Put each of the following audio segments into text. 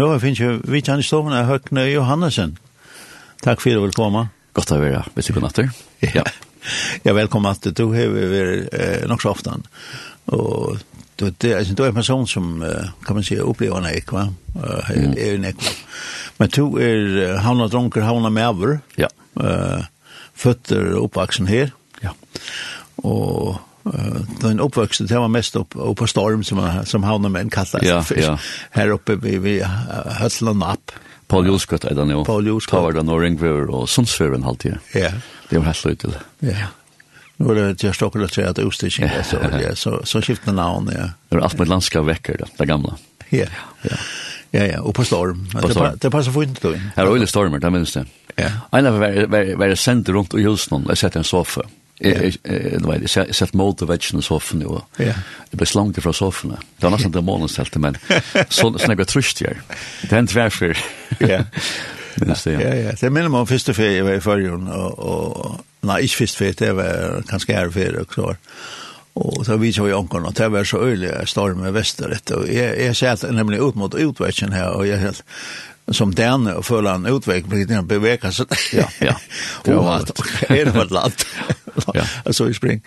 Nå finnes jo vi han i stoven av Høgne Johannesen. Takk for at du vil komme. Godt å være, hvis du kan natter. Ja. ja, velkommen at du har vært eh, nok så ofte. Og du, det, altså, du er en person som, kan man si, opplever en ek, va? Mm. Er en ek. Men du er havna dronker, havna mever. Ja. Uh, føtter oppvaksen her. Ja. Og den uppvuxen det var mest upp och på storm som som han med en kallar ja. Ja. Här uppe vi vi Hötland upp. Paul Jolskott är det nu. Paul Jolskott. Tar den och Ringver och en halt Ja. Det var helt lite. Ja. Nu var det just också att säga att Östersjön är så ja så så skiftar namn ja. Det är allt med landskap väcker det det gamla. Ja. Ja. Ja ja, og på storm. På storm. Det passar för inte då. Her er det stormer, det minns det. Ja. En av var var var sent runt och Hilsnon, jag sett en sofa. Jeg, jeg, jeg, jeg sett måte vetsjen i soffene, og det ble slanket fra soffene. Det var nesten det målen stelte, men sånn jeg var trøst her. Det er en tverfer. Ja, ja, ja. Det minner meg om første ferie jeg var i førjen, og, nei, ikke første ferie, det var kanskje her ferie, og klar. Og så vi så i onkon, og det var så øyelig storm i vesteret. og jeg, jeg satt nemlig ut mot utvetsjen her, og jeg helt, som den och för en blir den beveka så ja ja. Och att är det vad land ja. Alltså i spring.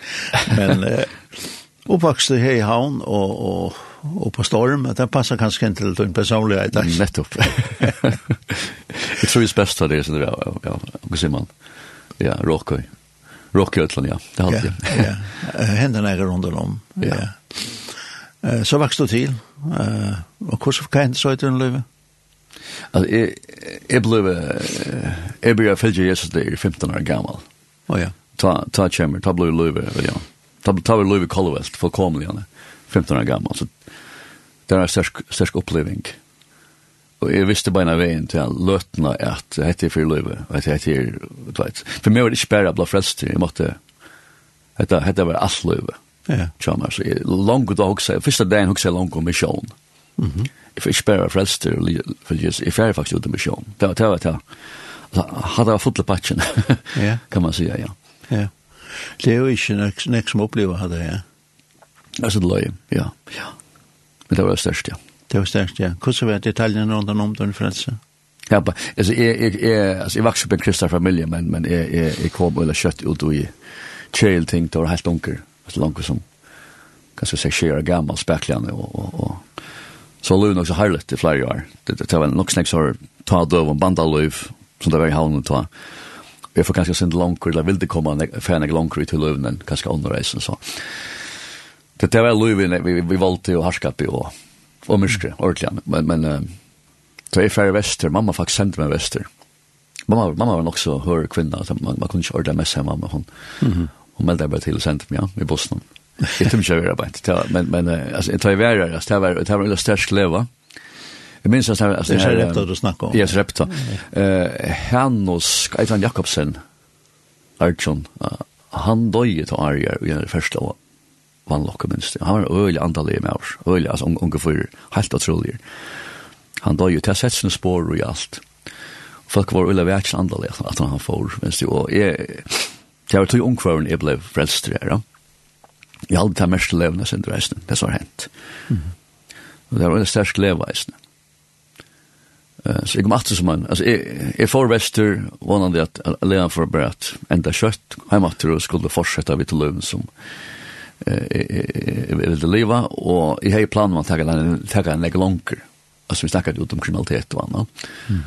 Men eh, uppvuxen här i havn och och och på storm. Att det passar kanske inte till din personlighet nettopp. Jag tror det är bäst det är så det ja ja och så man? Ja rockar rockar utland ja. Det har det ja händerna är runt om. Ja. Eh så växte till eh och hur ska kan så ut den livet? Alltså jag jag blev jag blev fylld Jesus där 15 år gammal. Oh ja. Ta ta chamber, ta blue löve, ja. Ta ta blue löve kollvest för komligen. 15 år gammal. Så det är en stark stark upplevelse. Og jeg visste beina veien til han løtna at det heter for løyve, og det heter, du vet. For meg var det ikke bare blå frelst til, jeg måtte, hette, hette var alt løyve. Ja. Tja, så altså, langt da hoksa, første dagen hoksa jeg langt om misjon. Mhm. Mm jeg får ikke bare frelst for følges, jeg fjerde faktisk ut i misjon. Det var det, var det. Hadde jeg fått patchen, kan man si, ja. Ja. Det er jo ikke nek nek som opplever hadde, ja. Altså, det løy, ja. ja. Men det var det største, ja. Det var størst, ja. Hvordan var detaljene rundt om den frelse? Ja, ba, altså, jeg, jeg, jeg, altså, jeg vokste opp i en kristne familie, men, men jeg, jeg, jeg kom eller kjøtt ut i kjell ting, det var helt unker, altså, langt som, kanskje, seks skjer gammel, spekklene, og, og, og Så lov nok så harlet i flere år. Det, det, det var nok snakk så ta døv og bandaløv, som det var i havnen ta. Jeg får kanskje sende langkur, eller vil det komme ferdig langkur i til løvnen, kanskje underreisen, så. Det, det var løv vi, vi, valgte å i, og, og myrskre, ordentlig. Men, men så jeg færre vester, mamma faktisk sendte meg vester. Mamma, mamma var nok så høyre kvinna, man, man kunne ikke ordentlig messe hjemme med hon. Mm -hmm. Hun meldte jeg bare til og sendte meg, ja, i Boston. Jeg tror ikke jeg var bänt. Men, men altså, jeg tar i verre, altså, det var, det var en störst leva. Jeg minns at det var... Det er ikke Repta du snakker om. Yes, Repta. Uh, Hannos, Eitan Jakobsen, Arjun, uh, han døg til Arjer i den første år vannlokket minst. Han var øyelig andalig med oss. Øyelig, altså unge unge fyrer. Helt utrolig. Han døg jo til å sette sine spår og i alt. Folk var øyelig vært andalig at han får. minst, det var... Jeg, det var to ungføren jeg ble frelst her, ja. Jeg hadde det mest levende sin reisende, det som har hendt. Mm. Og det var en sterk leveisende. Uh, så jeg kom alltid som en, altså jeg, jeg får vester, vannet at leven får bare at enda kjøtt, hjemme til å skulle fortsette vidt løven som jeg ville leva, og jeg har planen om å ta en ta en legge langer. Altså vi snakket ut om kriminalitet og annet. Mm.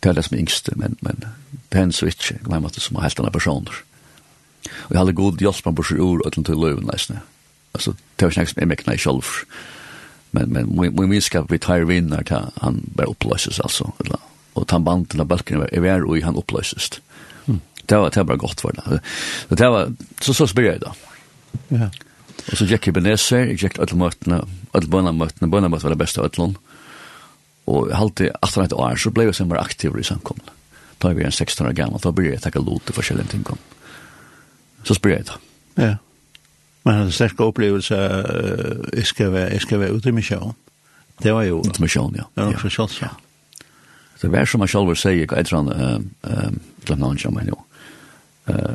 Det er det som er yngste, men, men det er en switch, jeg glemmer som er helt andre personer. Mm Og jeg hadde god hjelp på borser ord og til løven nesten. Altså, det var ikke som jeg mekna i selv. Men, men min minskap vi tar vinner til han bare oppløses altså. Og ta banden av balken er vær og han oppløses. Mm. Det var, det var godt for det. Så det var, så så spyr jeg da. Ja. Og så gikk jeg beneser, jeg gikk alle møtene, alle bønamøtene, bønamøtene var det beste av alle Og halte 18 år, så ble jeg som var aktiv i samkomne. Da vi en 16 år gammel, da begynte jeg å lot til forskjellige ting om. Mm så spyr jeg det. Ja. Men han hadde sterk opplevelse uh, jeg skal være, jeg skal være ute i misjon. Det var jo... Ute i misjon, ja. Det var ja. misjon, ja. Det var som man selv sier, jeg tror han, glemt han ikke om henne jo,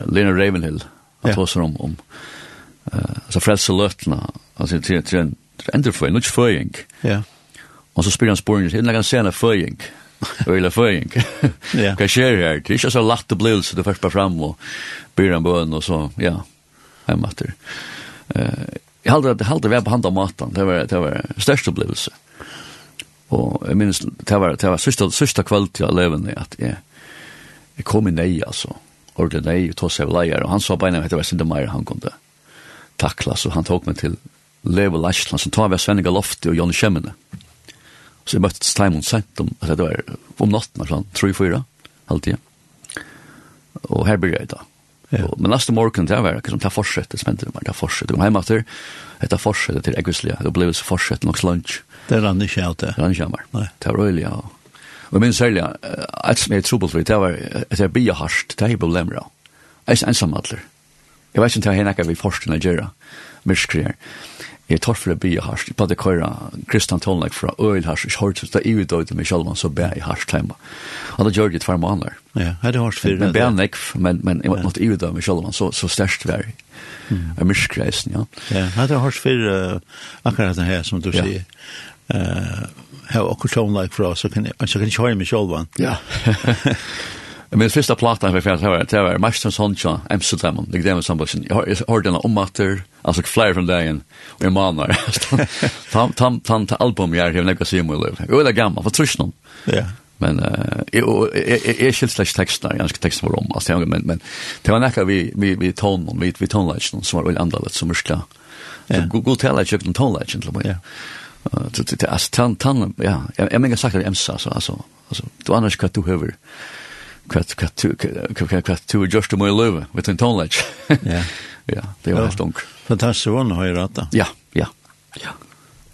Lena Ravenhill, han tog seg om, om uh, altså frelse løtene, altså til, til en endreføying, ikke føying. Ja. Og så spyr han spørsmål, det er en sena føying, ja Øyla føring. Hva skjer her? Det er ikke så lagt det bli, så du først bare fram og byr en bøn, og så, ja, hjemme etter. Uh, jeg halte at jeg halte vi er på hand av maten, det var, det var største opplevelse. Og jeg minnes, det var, det var sista, sista kveld til jeg levende, at jeg, jeg kom i nei, altså, ordentlig nei, og tog seg leier, og han sa beina, at det var sinde meir han kunne takla, så han tok meg til Leve Lashland, som tar vi av Svenninga Lofti og Jonny Kjemmene. Mm Så jeg møtte Timon sent om, altså det var om natten, sånn, tror jeg fyra, halvtida. Og her blir jeg da. Ja. Og, men neste morgen, det var ikke liksom, det fortsetter, som hender det, det fortsetter. Jeg kom hjemme etter, det er fortsetter til Egvislia, det ble så fortsetter nok lunch. Det rann ikke av det. Det rann ikke av meg. Det var øyelig, ja. Og min særlig, et som jeg er trobel for, det var at jeg blir hardt, det er problemer av. Jeg er ensam atler. Jeg vet ikke om det er henne vi forstår å gjøre, myrskrier. Men Jeg tar for det bia harst. Jeg bare køyre Kristian Tolnek fra Øyl harst. Jeg hørt, det i udøyde med selv, så ber jeg harst heima. Og da gjør det tvær måneder. Ja, det er det harst fyrir? Men bæ nek, men, men jeg måtte i udøyde med selv, så, så størst vær. Mm. Er myrskreisen, ja. Ja, det er det harst uh, akkurat det her, som du sier. Uh, Hva akkurat Tolnek fra, så kan jeg så kan jeg kjøre meg selv. Ja. Min första platan för fans var det var Masters Honcha Amsterdam det där med somebody jag hörde den om matter alltså flyer från dagen och en man tam tam tam ta album jag har några se mig live och det gammal för trusnon ja. Men eh jag är shit slash textar jag ska texta om alltså jag men men det var näka vi vi vi ton vi vi ton tonlagen som var väl andra lite som muskla så gå till att ton tonlagen till mig ja. Så det alltså tan tan ja jag menar sagt att jag så alltså alltså du annars kan du höver kvart kvart kvart kvart to just to my love with an tone ledge. Ja. Ja, det var helt ung. Fantastisk vann har jag rata. Ja, ja. Ja.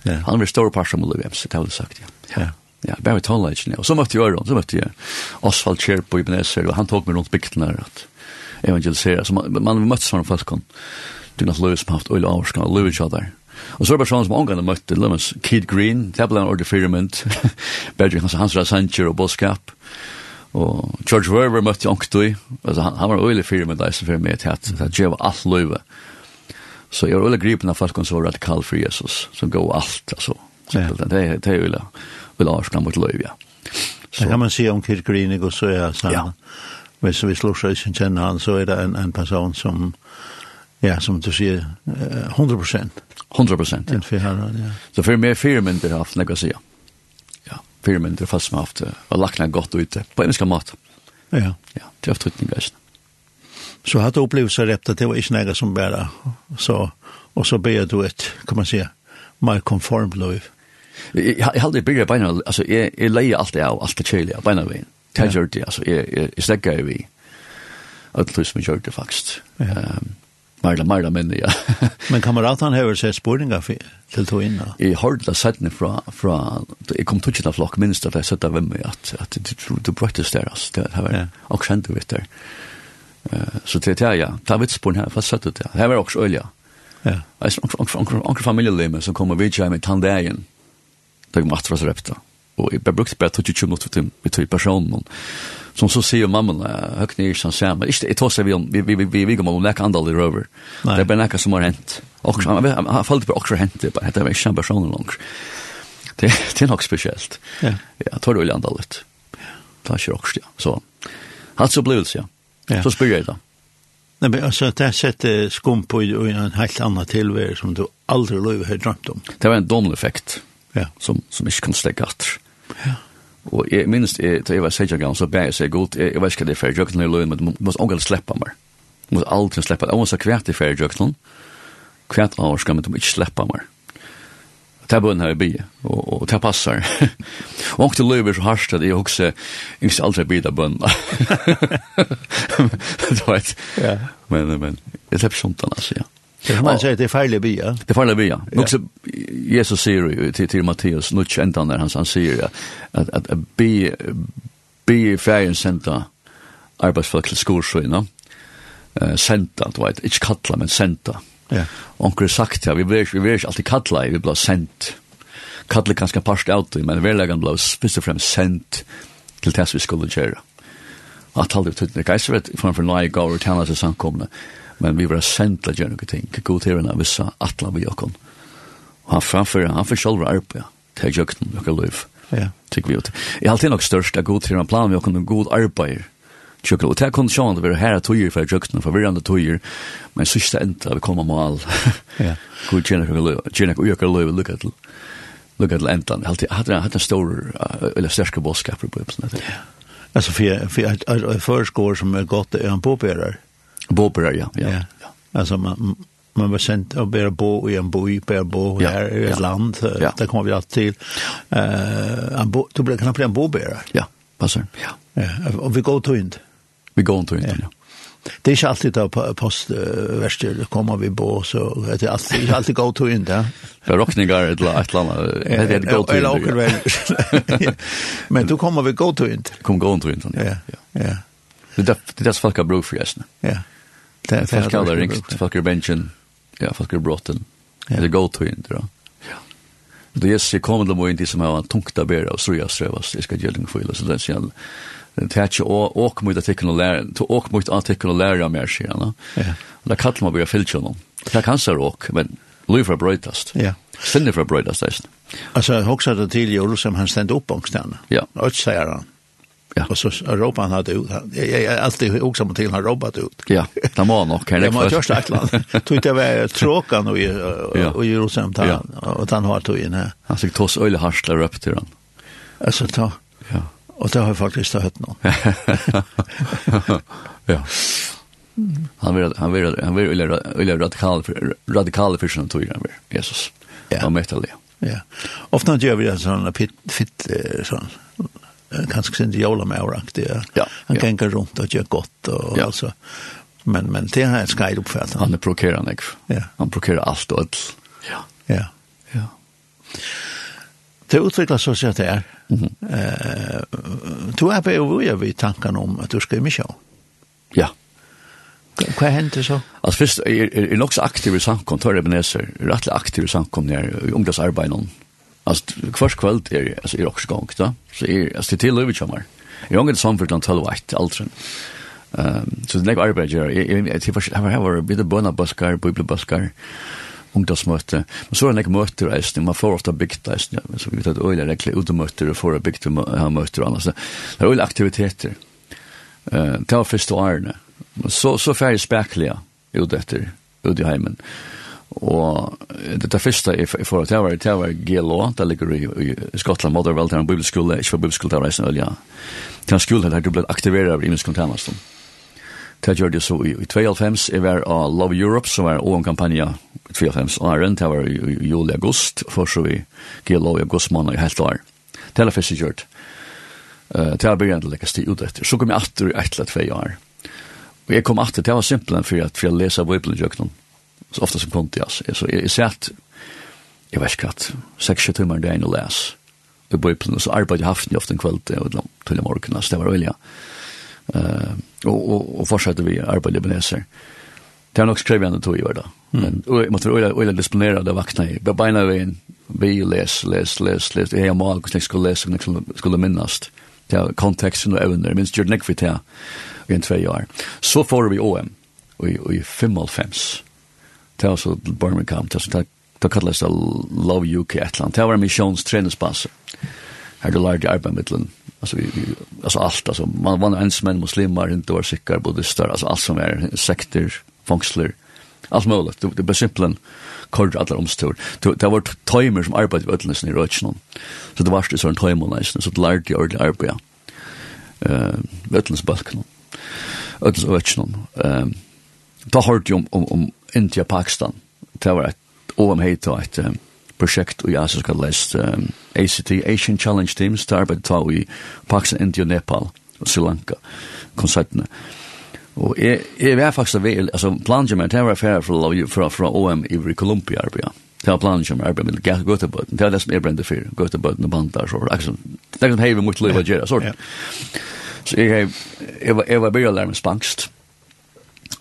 Ja. Han var stor passion som Olivia, så det har sagt ja. Ja. Ja, bara med tone ledge. Och så mötte jag honom, så mötte jag Oswald Kjerp i Benesser och han tog mig runt bygden där att evangelisera. Så man, man möttes från Falkon. Du har Lewis haft öl avskan, Lewis där. Og så er det bare sånn som omgående møtte, Lewis, Kid Green, det ble en ordentlig firmynd, Berger hans hans rasanker og boskap, Og George Werber møtte jeg onktøy, altså han, han var øyelig fyrir med deg som fyrir med til at det var alt løyve. Så jeg var øyelig gripen av folk som var radikal for Jesus, som gav alt, altså. Så ja. det er øyelig, øyelig avskan mot løyve, ja. Det kan man si om Kirk Greenig og så er sånn. Ja. Hvis vi slår seg ikke kjenner han, så er det en, en person som, ja, som du sier, 100 prosent. 100 prosent, ja. En fyrir, ja. Så fyrir meg fyrir myndir haft, nek å si, ja fyra minuter fast som har haft och lagt ned gott ute på engelska mat. Ja. Ja, det har er tryckning gäst. Så har du upplevt så rätt att det var inte några som bara så och så ber du ett kan man säga mer konformt liv. Jag hade det bygger beina alltså jag jag lejer allt det av allt det chilla beina vägen. det, alltså jag jag jag stäcker vi. Att lust mig det faktiskt. Ja. Ehm Marla, Marla, men ja. men kameraten har jo sett sporinger til to inn. da? Jeg har det sett ned fra, fra jeg kom til å flokk minst at jeg sett av hvem at, at du, du brøttes der, altså, det var ja. også kjent du vet der. Uh, så det er ja, ta vitt sporen her, fast sett ut det. Her var også øl, ja. Ja. Onker familielime som kommer vidt med tandegen, det er matter av repta. Og jeg brukte bare 22 minutter til, til personen, som så säger mamman högt ner som sier men inte det vi om vi vi vi vi kommer läka andal i rover. Det er bare nekka som har hent Och han har fallit på också hent det er bare ikke en person långt. Det det är nog speciellt. Ja. Ja, tar du andal ut. Tar sig också ja. Så. hatt så blues ja. Så spør jeg da Nei, men altså, det sätter skum på i en helt annan tillvaro som du aldrig löv har drømt om. Det var en domleffekt. Ja. Som som ikke kan stekke atter. Ja. Og jeg minnes, da jeg var 16 gang, så ber jeg seg godt, jeg jeg vet ikke hva det er ferdig jøkken i løgn, men du må ångelig slippe meg. Du må aldri slippe meg. Jeg må så kvært i ferdig jøkken, kvært av årskan, men du må ikke slippe meg. Det er bønnen her i by, og og det passer. Og ångte løyver så hardt at jeg også, jeg skal aldri bygget av bønnen. Du vet, Men, men jeg slipper sånt, altså, ja. Man säger det är farlig bya. Det är farlig bya. Också Jesus säger ju till, till Matteus, nu kända när han, han säger att, att, att be, be färgen sända arbetsfolk till skolsjöna. Uh, sända, du vet, inte kalla, men sända. Ja. Onkel sagt ja, vi vill vi vill alltid kalla, vi blir sent. Kalla kanske parst out men vi lägger blå först och främst sent till test vi skulle göra. Att hålla det det guys vet från för några och till oss samkomna men vi var sent til å gjøre ting. God til henne visse atla vi okken. Og han framfører, han får selv arbeid til jøkken og løyv. Ja. Tykker vi ut. Jeg har alltid nok størst at god til henne planen vi okken god arbeid tjøkken. Og det er kondisjonen vi å være her tøyer for tjøkken, forvirrende tøyer, men siste enda vi kommer med all. Ja. God tjener og gjøkker løyv lukket til lukket til endan. Jeg hadde en stor, eller sterske bådskaper på Ibsen. Ja. Alltså för för ett förskår som är gott är en påperar. Båbrar, ja. ja. ja. Alltså man, man var sent att bära bo i en by, börja bo ja. här i ett ja. land. Ja. Där kommer vi alltid till. Uh, bo, du blev knappt en båbärare. Ja, passar. Ja. ja. Och vi går till inte. Vi går till inte, ja. Det är inte alltid att postvärster kommer vi bo, så det är alltid, det alltid gå till inte. För rockningar eller ett eller annat, det är ett gå till Eller åker väl. Men då kommer vi gå till inte. Kommer gå till inte, ja. ja. ja. Det är det som folk har brug för gästerna. Ja det folk kallar ringt folk är benchen. Ja, folk är brotten. Ja. Det go to in då. Ja. Då yes, jag kommer då in till som har en tungt bära och så jag strövas. Jag ska ge dig för så det den sen det här ju och och mot att kunna lära till och mot att kunna lära mer sen. Ja. Då kallar man börja filcha någon. Det kan så rock, men Louis for brightest. Ja. Sinne for brightest. Alltså jag huxade till som han ständ upp och stanna. Ja. Och säger han. Ja. Och så Europa han hade ut. Jag jag alltid också med till han ropat ut. Ja, det var nog kan det. Det var just ett land. Tog det var tråkan och och Jerusalem där och han har tog in här. Han fick toss öle harslar upp till han. Alltså ta. Ja. Och det har faktiskt hört någon. ja. Han vill han vill han vill vill radikal radikal för sånt tog han Jesus. Ja. Och metal. Ja. Ofta gör vi det såna fit fit sån kanske sin jola med oraktig. Ja. Han ja. gå runt och göra gott och ja. alltså. Men men det har är skai uppfattat. Han är prokerar nek. Ja. Han prokerar allt och allt. Ja. Ja. Ja. Det utvecklas så att det är. Mm -hmm. uh, du är på över vid tanken om att du ska i mission. Ja. Hva hender så? Altså først, jeg er, er, er nok så aktiv i samkommet, tar jeg beneser, rettelig aktiv i samkommet her, i ungdomsarbeidet noen. Alltså kvart kväll är er, alltså är också gång då. Så är alltså till över chamar. Jag har inte samfört till vart alltså. Ehm så det lägger arbete jag jag typ har har har bit av bönna buskar, bibel buskar. Ungdomsmöte. Men så är det möter är det man får ofta bikt där så vi vet att öliga rekla utomöter och får bikt här möter annars. Det är öliga aktiviteter. Eh, tar första åren. Så så färg spekliga ut efter ut i hemmen. Og det er første i forhold til å være, det var GLO, det ligger i, i Skottland, Motherwell, det er en bibelskole, ikke for bibelskole, det var reisende øl. Det er en skole der du ble aktiveret av imenskene. Det gjør det så i, i 2005, jeg var av Love Europe, som var en kampanje i 2005, åren, det var i, juli august, for så vi GLO i august måned i helt år. Det er det første jeg. Uh, det er begynt å legge stig ut etter. Så kom jeg etter i et eller tvei år. Og jeg kom etter, det var simpelthen for at jeg leser Bibelen i jøkken, så ofta som kunde jag. Så jag sett jag vet inte att, sex, sju timmar dagen och läs. Och jag började så arbetade jag haften ofta en kväll till, till morgonen, så det var öliga. Uh, och, och, och fortsatte vi arbetade libaneser. Det har nog skrivit ändå tog i vardag. Men jag måste vara öliga disponerad det vakna i. Jag beinade vägen, vi läs, läs, läs, läs. Jag har mal, hur jag skulle läsa, hur jag skulle minnast. Det har kontexten och ävner. Minst gjorde nekvitt här i en två år. Så får vi OM i 55 det var så til Birmingham, det var så Da kallas det Love UK Atlant. Det var en missions treningspass. Her du lærte arbeid mittlen. Altså, vi, vi, altså alt, altså, man var ens menn, muslimer, hinduar, sikkar, buddhister, altså alt som er sekter, fangsler, alt mulig. Det, det var simpelthen kort alla omstor. Det, det var tøymer som arbeid i ödlensen i Røtjen. Så det var det sånn tøymer, nästan, så det lærte jag ordentligt arbeid. Uh, ödlensbalken. Ödlensbalken. Uh, da hørte jeg om, om, om India Pakistan. Det var et OM heit og et um, projekt i Asia skal lest um, ACT, Asian Challenge Teams, der arbeidet ta i Pakistan, India, Nepal og Sri Lanka konsertene. Og jeg, jeg var faktisk vel, altså planen min, det var færre fra, fra, fra OM i Columbia arbeidet. Det var planen som arbeid med Göteborg. Det var det som jeg brende for. Göteborg og bandar. Så det er som heiver mot liv å gjøre. Så jeg var begynnelig å lære med spangst.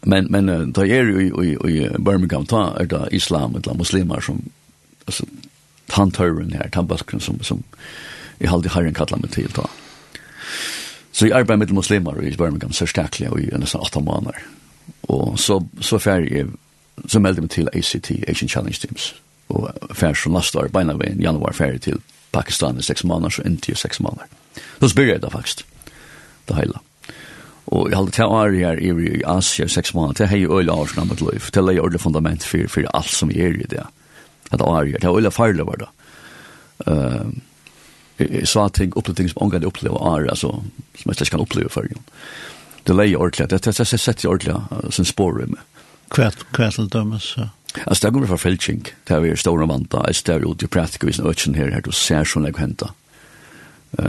Men men då är ju i i Birmingham ta är det islam eller muslimer som alltså tantören här tabaskren som som i halde herren kallar mig till ta. Så jag arbetar med muslimer i Birmingham så starkt och i nästan åtta månader. Och så så färg så meldde mig till ACT Asian Challenge Teams och färg från last år på i januari färg till Pakistan i sex månader så inte i sex månader. Då började jag det faktiskt. Det hela. Og jeg halde til å her i Asia i seks måneder, det er jo øyla årsna mitt liv, det er jo øyla fundament for, for alt som jeg er i det. Det er øyla, det er øyla farlig var det. Uh, jeg sa ting, opplevde ting som ångan jeg opplevde av ære, altså, som jeg slett kan oppleve for. Det er ordentlig, det er sett i ordentlig sin spår i meg. Hva er det dømes? Altså, det kommer fra feltsing, det er vi store vanta, jeg står jo til praktikker hvis en økken her, her du ser sånn jeg henta.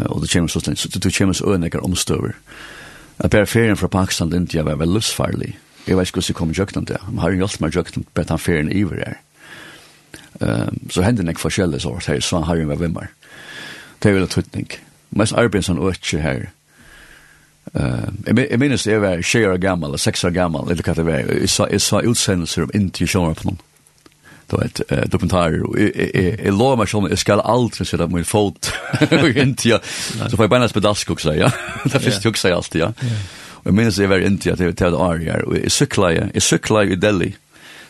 Og det kommer så slengt, du kommer så øyne jeg omstøver. Jeg ber ferien fra Pakistan til India var veldig livsfarlig. Jeg vet ikke hvordan jeg kom i jøkken det. Jeg har hjulpet meg i jøkken på at han ferien hver her. Um, så hendte ikke forskjellig så her, så han har jo vært vimmer. Det er veldig tøytning. Mest arbeid som øker her. Uh, jeg minnes jeg var 6 år gammel, 6 år gammel, eller hva det var. Jeg sa, utsendelser om India i på noen då du vet, dokumentarer, og jeg lover meg sånn, jeg skal aldri sette min fot i India, så får jag bara en spedask også, ja, det finns ju också alltid, ja. och jeg minnes jeg var i India til et år her, og jeg sykla jeg, jeg i Delhi,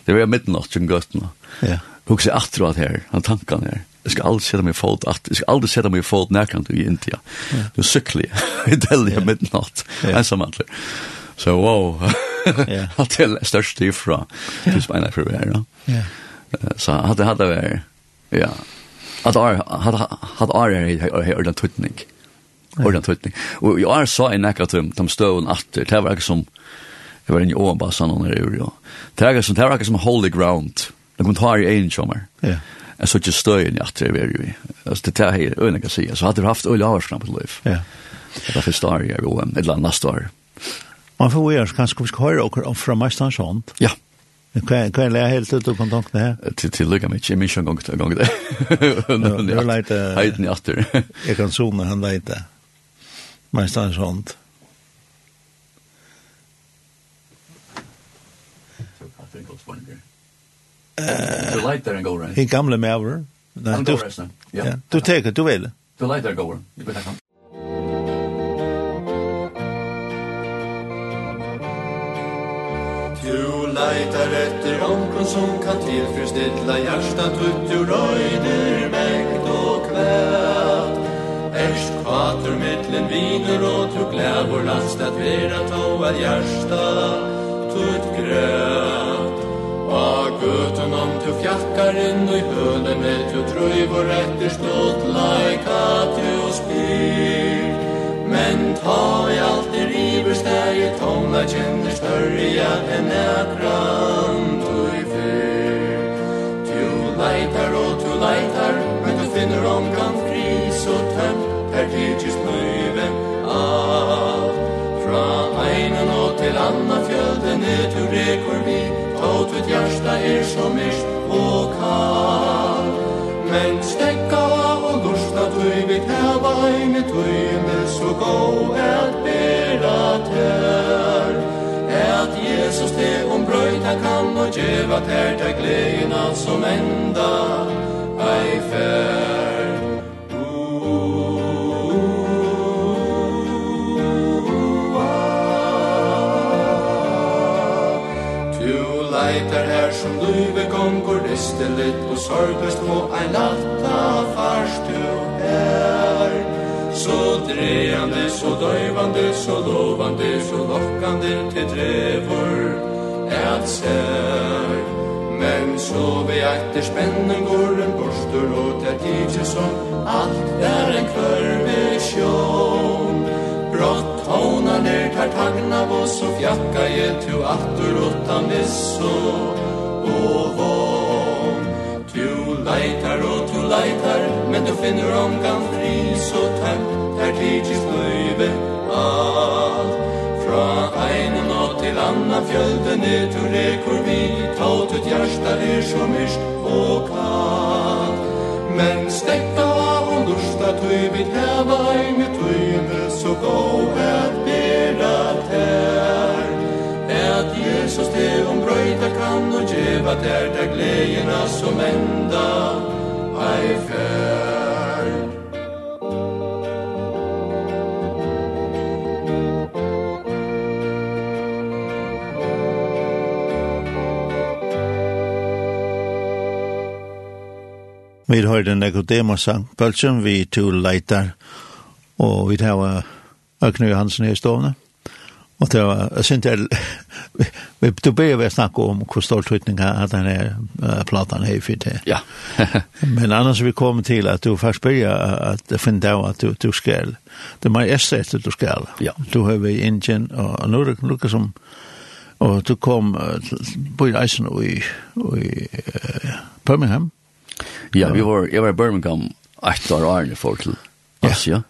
det var midnatt som ja. Og jeg att det här han tanken her, jeg skal aldri sette min fot, att jeg skal aldri sette min fot nærkant i India, du sykla i Delhi midnatt, ensamhandler. Så wow, Ja. Att det är störst ifrån. det är spännande för å være, ja. Ja. Så hade hade vi ja. Att har hade har har den tutning. Ordan tutning. Och jag sa i en tum de stone att det var som det var en ovan sån när det ju. Det är som det var som holy ground. Det kom tar i en sommar Ja. Jag så just stöj i att det är ju. Alltså det här är unika sig. Så hade du haft öl avsnam på liv. Ja. Det var för star jag vill ett land år. Man får ju kanske vi ska höra och från mästaren sånt. Ja. Kan kan lära helt ut på kontakt här. Till till lugga mig, Jimmy Sean gång gång där. Jag lite hejden efter. Jag kan zooma han lite. Men står sånt. Eh, light there and go right. He gamla med över. Du tar det, du vil. The light there go. You better come. leitar etter omkron som kan tilfredsstilla hjärsta tutt ur röjder, mängd och kvätt. Erst kvater mittlen viner och tog glävor last att vera toa hjärsta tut gröt. A guten om tu fjackar in i hölen med tu tröjvor efter stått lajka tu spyr. Men ta i allt i tónla kjenner ja enn ekran du i fyr Du leitar og du leitar, men du finner omgang fris og tøm Per tidsis møyve av Fra einen og til anna fjøldene du rekur vi Tåt ut hjärsta er som mist og kall. Men stekka og lusta tøy vi tæva ein tøy med så gå et bera tøy stegon brøyta kan og djeva ter ta gleina som enda ei ferd Tu leitar her som luve gongur listelit og sorgast på ein natta farst du her Så dreande, så døyvande, så lovande, så lokkande til drevor at stær Men så vi etter spennen går en borster og ter tidsi som Alt er en kvarve sjån Brått håna ner tar tagna vås og fjakka je tu attur åtta misso. Og vån Tu leitar og tu leitar Men du finner omgang fri så tæm Her tidsi fløyve alt Fra einen og til anna fjölde ner till rekor vi. Taut ut hjärsta er så myrst och kallt Men stäcka och lusta tui vid häva i mitt tui så gå att bera tär Ät Jesus det om bröjda kan och geva tär där glädjerna som enda. Aj Vi har den ekko demosang, Bølsen, vi to leitar, og vi tar Økne Johansen i stående. Og det var, jeg synes det, vi du ber vi snakke om hvor stor tøytning at den er uh, platan er for det. Ja. Men annars vi kommer til at du først begynner at finne av at du, du skal, det er mer æstre etter du skal. Ja. Du har vi Indien og Norge, Norge som, og du kom på reisen i, i uh, Birmingham. Ja, vi var, jeg var i Birmingham ett år årene for til Asia. Yeah.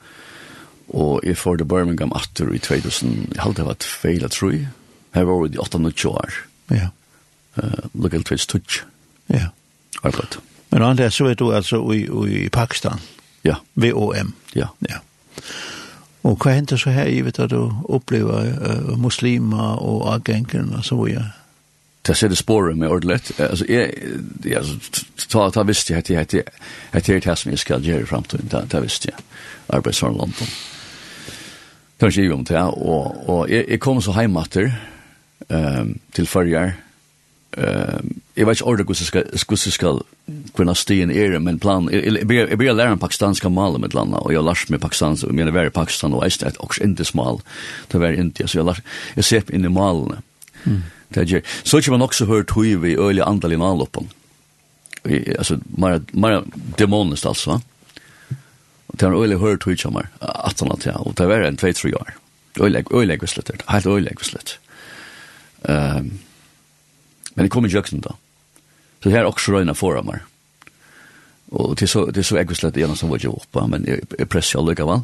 Og jeg får til Birmingham atter i 2000, jeg halte det var feil, jeg tror jeg. Her var det i 8-9 år. Ja. Uh, Lukket til 2000. Ja. Arbeid. Men andre, så er du altså i, i Pakistan. Ja. VOM. Ja. Ja. Og hva hendte så her i, vet du, opplever uh, muslimer og avgengene og så videre? det ser det spåret med ordentligt. Alltså jag jag ta ta visst jag att jag att jag det som jag ska göra i framtiden. Det det visst jag. Arbetsfrån London. Kanske ju om det och och jag kom så hem åter ehm till förra ehm jag vet inte ordet hur ska hur ska kunna stå i en era men plan jag blir lära en pakistanska mal med landa och jag lars med pakistans och menar var pakistan och är det också inte smal det var inte så jag lars jag ser in i malen. Mm Det gjør. Så ikke man også hørt høy vi øyelig andal i naloppen. Altså, mer, mer demonist, altså. Og det er øyelig hørt høy kommer, at han at ja, og det var en 2-3 år. Øyelig, øyelig vislet, helt øyelig vislet. Um, men det kom i jøkken da. Så det her også røyna foran meg. Og det er så, det er så jeg vislet igjen som var ikke oppe, men jeg, jeg presser jo likevel.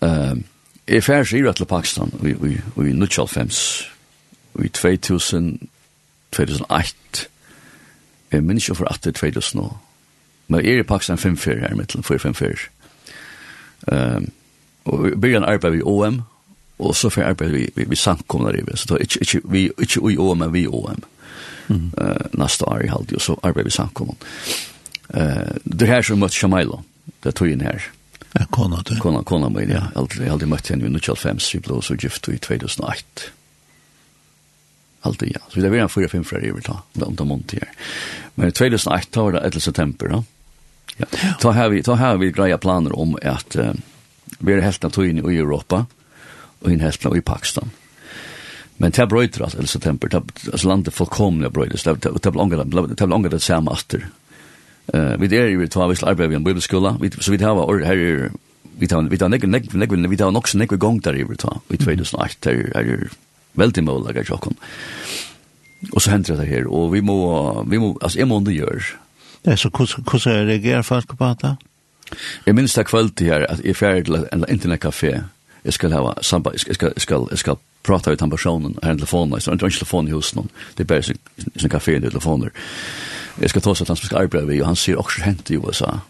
Um, jeg færre i til Pakistan, og i 1995, i 2000, 2008, jeg minns ikke for er 2000 nå, men jeg er i Pakistan 5-4 her, mittelen 4-5-4. Um, og vi begynner arbeid vi OM, og så får jeg arbeid vi, vi, vi samkomna i, så det er ikke, ikke, vi, ikke vi OM, men vi OM. Mm. Uh, neste år i halvdje, og så arbeid vi samkomna. Uh, det her som møtte Shamailo, det tog inn her. Ja, kona, du. Kona, kona, min, ja, jeg har aldri møtt henne i 1995, vi ble så gift i 2008 alltid, ja. Så det var en fyra fem för det vi tar om de monte här. Men 2008 var det 11 september då. Ja. Då har vi då har vi greja planer om att uh, vi är helt naturligt i Europa och in helt i Pakistan. Men det bröt ras 11 september. Det alltså landet fullkomligt bröt det. Det det långa det långa det samma efter. Eh vi där vi tar visst arbetar vi en bibelskola. Vi så vi har or här vi tar vi tar nek nek vi tar också nek gång där i vi tar. Vi tvådes nacht där är Veldig mulig målager tjokken. Og så hender det her, og vi må, vi må altså jeg må det gjøre. Ja, så hvordan reagerer folk på det? Jeg minns det kveld her, at jeg fjerde til en internettkafé, jeg skal ha samba, jeg skal, jeg skal, jeg skal prata ut han personen, her en telefon, jeg har ikke telefon i husen, det er bare sin kafé i telefoner. Jeg skal ta seg at han skal arbeide vi, og han sier også hent i USA.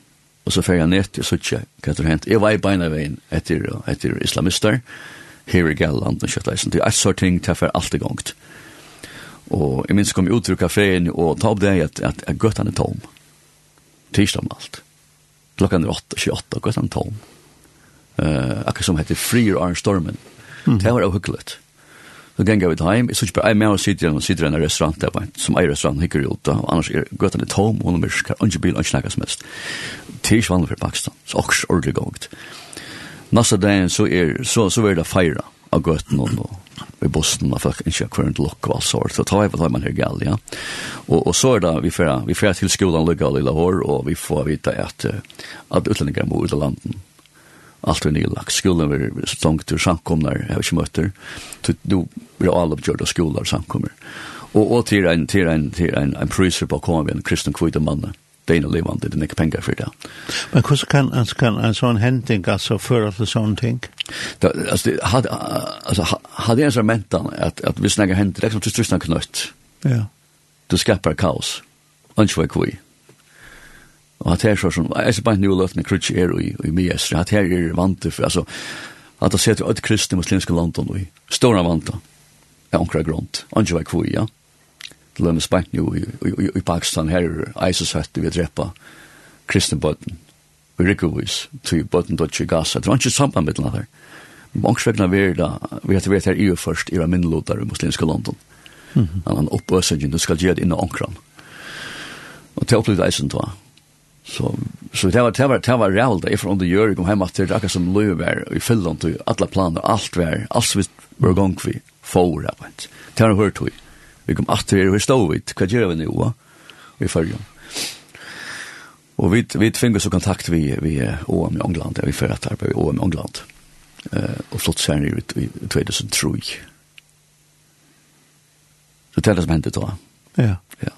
Og så fer jeg ned til Sutsja, hva er hent? Jeg var i beina veien etter, etter islamister, og her i Gelland og kjøttleisen. Det er et sort ting til for alt i gongt. Og jeg minns kom ut til kaféen og ta opp det at, at, at gøttene er tom. Tirsdag med alt. Klokken er 8, 28, gøttene er tom. Uh, akkur som heter Freer Arn Stormen. Mm. Det var jo hyggelig. Så ganger vi til heim, jeg synes bare, jeg med og sitter igjen og sitter i en restaurant der, som eier restaurant hikker ut, og annars er gøttene er tom, og nummer skal ikke bil, og ikke snakka som helst. Det er ikke vanlig for Pakistan, så også ordentlig gongt. Mm. Nasta dagen så er så så är det fira av gøtten og i bosten og folk ikke hver en lokk og alt sort, så tar jeg på tar man her galt, ja. Og, og så er det, vi får, vi får til skolen lukka i hår, og vi får vite at, at utlendinger må ut av landen. Alt er nylagt. Skolen er stangt til samkomner, jeg har ikke møtter. Nå blir alle oppgjørt av skoler samkommer. Og, og til en, til en, til en, en priser på å komme en kristen kvitte mannen det är levande, det är inte pengar för det. Men hur kan, alltså, kan en sån händning alltså föra till sån ting? Det alltså, det, hade alltså, hade jag en sån mentan att, att vi snackar händer, det är som till största knött. Ja. Du skapar kaos. Anskvar kvui. Og at her så som, jeg ser bare en ny løftene krutsk er i, i Mies, at her er vant for, altså, at det setter ut kristne muslimske landet i, stora vante, er omkring grunnt, anskvar kvui, ja lønne spant jo i, i, i Pakistan her, ISIS hette vi drepa kristne bøtten, vi rikkevis, til bøtten dødt i Gaza, det var ikke samband med den her. Mångsvegna vi da, vi har vært her i og først, i var minnelodar i muslimske London. Mm -hmm. Han oppøsingen, du skal gjøre det innan omkran. Og til opplevd eisen da. Så, så det var, det var, det var realt, jeg från det gör kom hem att det akkurat som löver i Finland, og alla planer, allt var, allt vi var gång vi, för det var det hørt høy, vi kom att vi hur stod vi vad gör vi nu va? Vi följer och vi vi tvingas så kontakt vi vi om i England. Vi för att arbeta i om i England. Eh och flott sen i 2003 så det är det som hände då ja. Ja.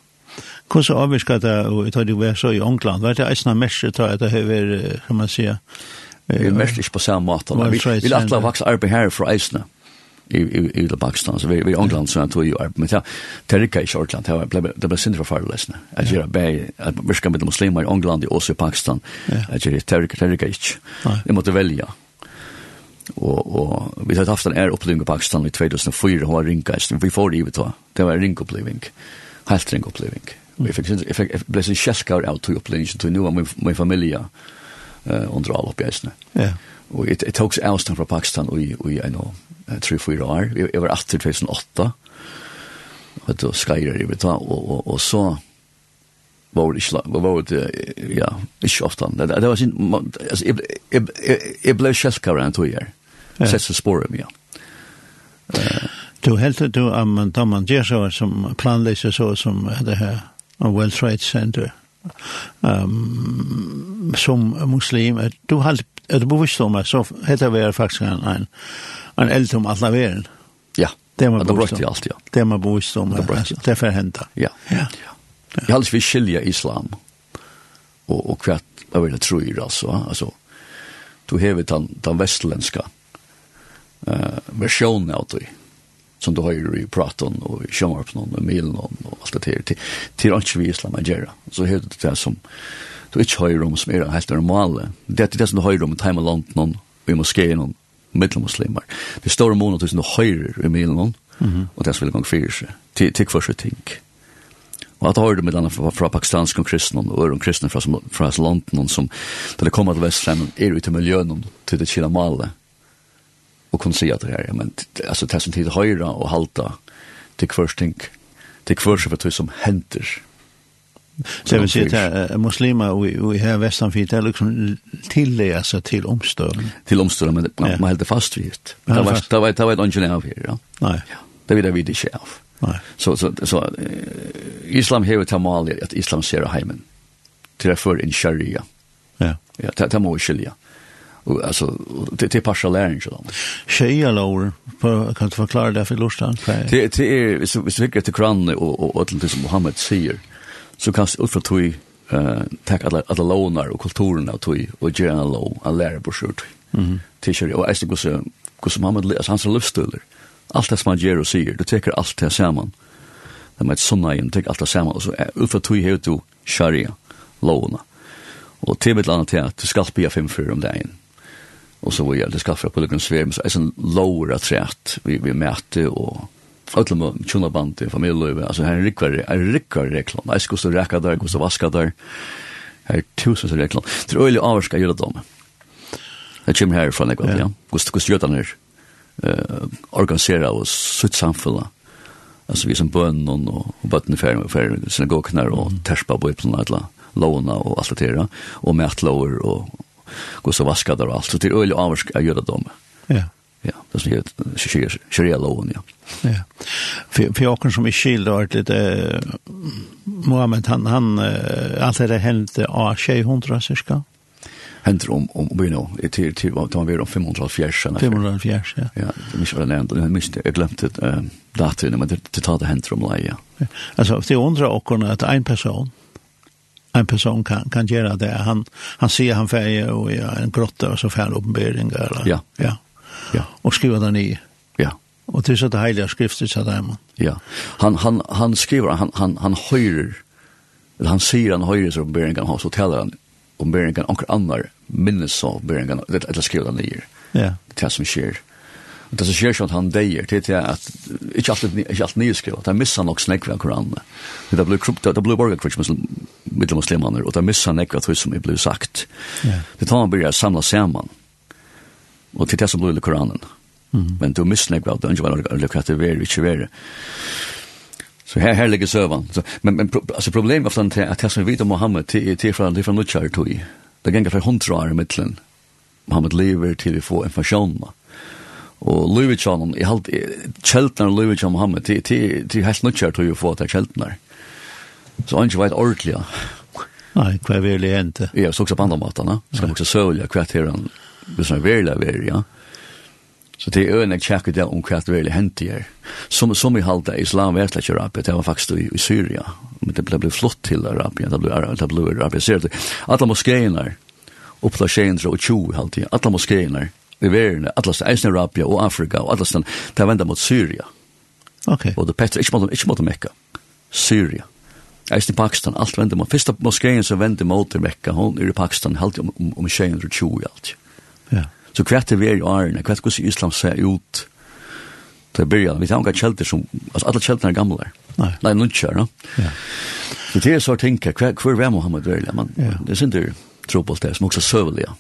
Hur så avviskar det och jag tar det var så i England? Var det är snarare mest tror jag det är kan man säga. Vi mest på samma måte. Vi vill att lavax arbeta här för Eisner i i i Pakistan. Så vi vi England så att vi är men det är inte i Shortland. Det blev det blev synd för läsna att göra bä att vi ska med muslimer i England och också i Pakistan. Att det är terrika terrika ich vi måste välja. Och och vi har haft en är upplevelse i Pakistan i 2004 har rinkat vi får det då. Det var rinkuppleving helt rinkuppleving vi fick effekt blev en skäskar ut till upplevelse till nu med min familj eh under all uppgifterna ja. Och det togs avstånd från Pakistan och i i en 3-4 år. Jeg var 8 2008. Og då skajrar vi ta, og, og, og så var det ikke, var det, ja, ikke ofte. Det, det var sin, altså, jeg, jeg, jeg, jeg ble kjelkere enn to år. Sett seg sporet mye. Du helt du, men da man gjør så, som planleser så, som det her, World Trade Center, um, som muslim, du har er det bevisst om meg, så heter vi faktisk en, en, en eld om alle veren. Ja, det er man bevisst om. Ja. Det er man bevisst om, det er for henta. Ja, ja. Jeg har aldri skilja islam, og, og hva jeg er det tror, altså, altså, du hever den, den vestländska uh, versjonen av det, som du har i praten og i kjømmerpen og i milen og alt det her, til, til ikke vi islam er gjerne, så hever du det som, uh, du ikke ikke høyrom som er helt normale. Det er det som du er høyrom i Time land noen, og i moskeen noen, middelmuslimer. Det står om noen du høyre i middelen noen, og det er så veldig gang fyrir seg. Tikk for seg ting. Og at høyre med denne fra, fra pakistansk og kristne, og øren kristne fra, fra London, som da det kommer til Vestland, er ute i miljøen til det kina male, og kunne si at det her, men altså, det er som tid høyre og halta, tikk for seg ting, tikk for seg for det som henter, Så jag vill säga att muslimer och i här västan för det liksom tillägger sig till omstörning. Till omstörning, men man, ja. man hällde fast vid det. Det var, det var, det var ett angel av här, ja. Nej. Det vill jag vid inte av. Nej. Så, så, så islam har ett mål att islam ser hemmen. Till för in sharia. Ja. Ja, det, det må skilja. Och alltså det det är partial läring så. Sharia lower på kan du förklara det för lustan? Det det är så så vilket till Koran och och allt det som Muhammed säger så kan ut fra tog eh tack alla alla lånar og kulturen av tog og gjøre en lån en lærer på skjort. Mhm. T-shirt och äste kus kus mamma läs hans livsstil. Alt det som han gjør og sier, du teker alt det sammen. Det med et sunna igen, teker alt det sammen. Og så ut från tog helt du sharia låna. til mitt landet til at du skal spia fem för om dagen. Og så var jeg, det skal fra på den svärm så er det sånn lower att vi vi mäter og Alla med tjuna band i familjelöv. Alltså här är rikvar, är rikvar reklam. Jag ska stå räka där, gå så vaska där. Här är tusens reklam. Det är öjlig avarska gilla dem. Det kommer härifrån, jag vet, ja. Gust, gust den här. Uh, organisera och sutt samfulla. Alltså vi som bönnen och, och bötten i färgen, färgen, synagogknar och terspa på ypplorna, alla låna och allt det där. Och mätlåer och gå så vaska där och allt. Så det är öjlig avarska gilla dem. Ja ja, det som heter sharia-loven, ja. Ja. for, for åkken som er skild og varit lite Mohammed, han, han allt det hendte av tjejhundra cirka? Händer om, om, om, om, till, til, til, tar vi om 500 fjärsarna? 500 fjärs, ja. Ja, det minns jag nämnde, jag minns jag glömde äh, datorn, men det, det tar det händer om leja. Ja. Alltså, det undrar också att en person, en person kan kan göra det han han ser han färger och ja, en grotta och så färd uppenbarelse eller ja ja ja. og skriva den i. Ja. Og det er så det heilige skriftet til man. Ja, han, han, han skriver, han, han, han høyrer, eller han sier han høyrer som Beringen har, så taler han om Beringen, anker annar minnes av Beringen, eller, eller skriver han nye. Ja. Det er som skjer. Det som skjer sånn at han deier, det er at ikke alt, ikke alt nye skriver, det misser nok snakk ved koranene. Det blir, det blir kvitt med muslimaner, og det misser nekva tog som er blevet sagt. Ja. Det tar han blir samla sammen, Og til det som blir i Koranen. Men du misnägg av det, ikke var det at det var ikke var Så här här ligger sövan. Så, men men pro, alltså problemet var att att jag som vet om Mohammed till till från det från Luchar tog. Det gänga för hundra år i mitten. Mohammed lever till vi får information. Och Louis John i halt Chelten Louis John Mohammed till till till helt Luchar tog ju få att Chelten. Så han vet ordentligt. Nei, hva er virkelig inte. Ja, så också på andra matarna. Ska också sölja kvarteren hvis man vil være, ja. Så det er øyne jeg tjekker det om hva det virkelig hendte her. Som, som i halte islam vet ikke Arabia, det var faktisk i, i Syria. Men det ble, ble flott til Arabia, det ble, det ble Arabia. Ser du, alle moskéene, oppla tjener og tjo i halte, alle moskéene, i verden, alle stedet, eisen Arabia og Afrika, og alle stedet, det er vender mot Syria. Ok. Og det petter, ikke mot, ikke mot Mekka, Syria. Eisen i Pakistan, alt vender mot, første moskeen som vender mot Mekka, hun er i Pakistan, halte om, om, om tjener og tjo i halda. Ja. Så kvært vi er i årene, kvært hvordan islam ser ut til byrjan. Vi tar unga kjelter som, altså alle kjeltene er gamle. Nei. Nei, nuncher, no? Ja. Så det er så å tenke, hver, hver er Mohammed virkelig? Man, ja. Det er ikke tro på det, som også søvelig, ja.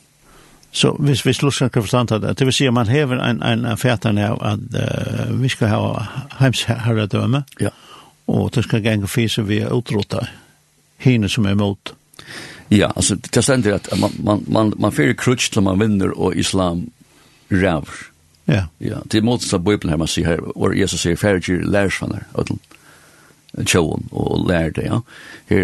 Så hvis vi slår skal forstå det, det vil si at man hever en, en, en fætan av at uh, vi skal ha heimsherredømme, ja. og det skal gjenge fise vi er utrota, hine som er mot Ja, altså, det stender at man man man man fyrir krutch til man vinner og islam ræver. Ja. Ja, det er motsatt av Bibelen her, man sier her, hvor Jesus säger färger lärs från og och tjoen och lärde, ja.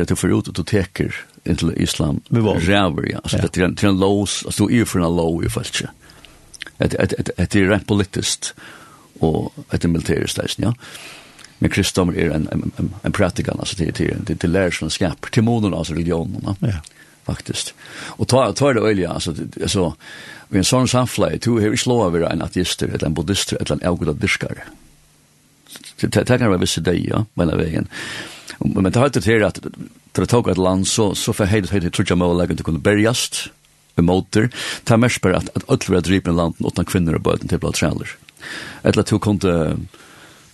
at du får ut og du teker inntil islam ræver, ja. Altså, ja. det er en, det er en lås, altså, du er for en lov i fallet. Att att att det er rent politiskt et er det leisen, ja. Men kristendomen er en en en, en pratikan alltså till till till til moden modern religionen, ja. Ja faktiskt. Och ta ta det olja alltså alltså vi en sån samflay to hur slå över en ateist eller en buddhist eller en algodaddiskare. Det tar kan vara vissa dagar ja, men av vägen. Men det har det här att för att ta ett land så så för helt helt tror jag mål att kunna bergast med motor. Ta mest på att att öll vara driven landen utan kvinnor och barn till blå trailer. Eller att du kunde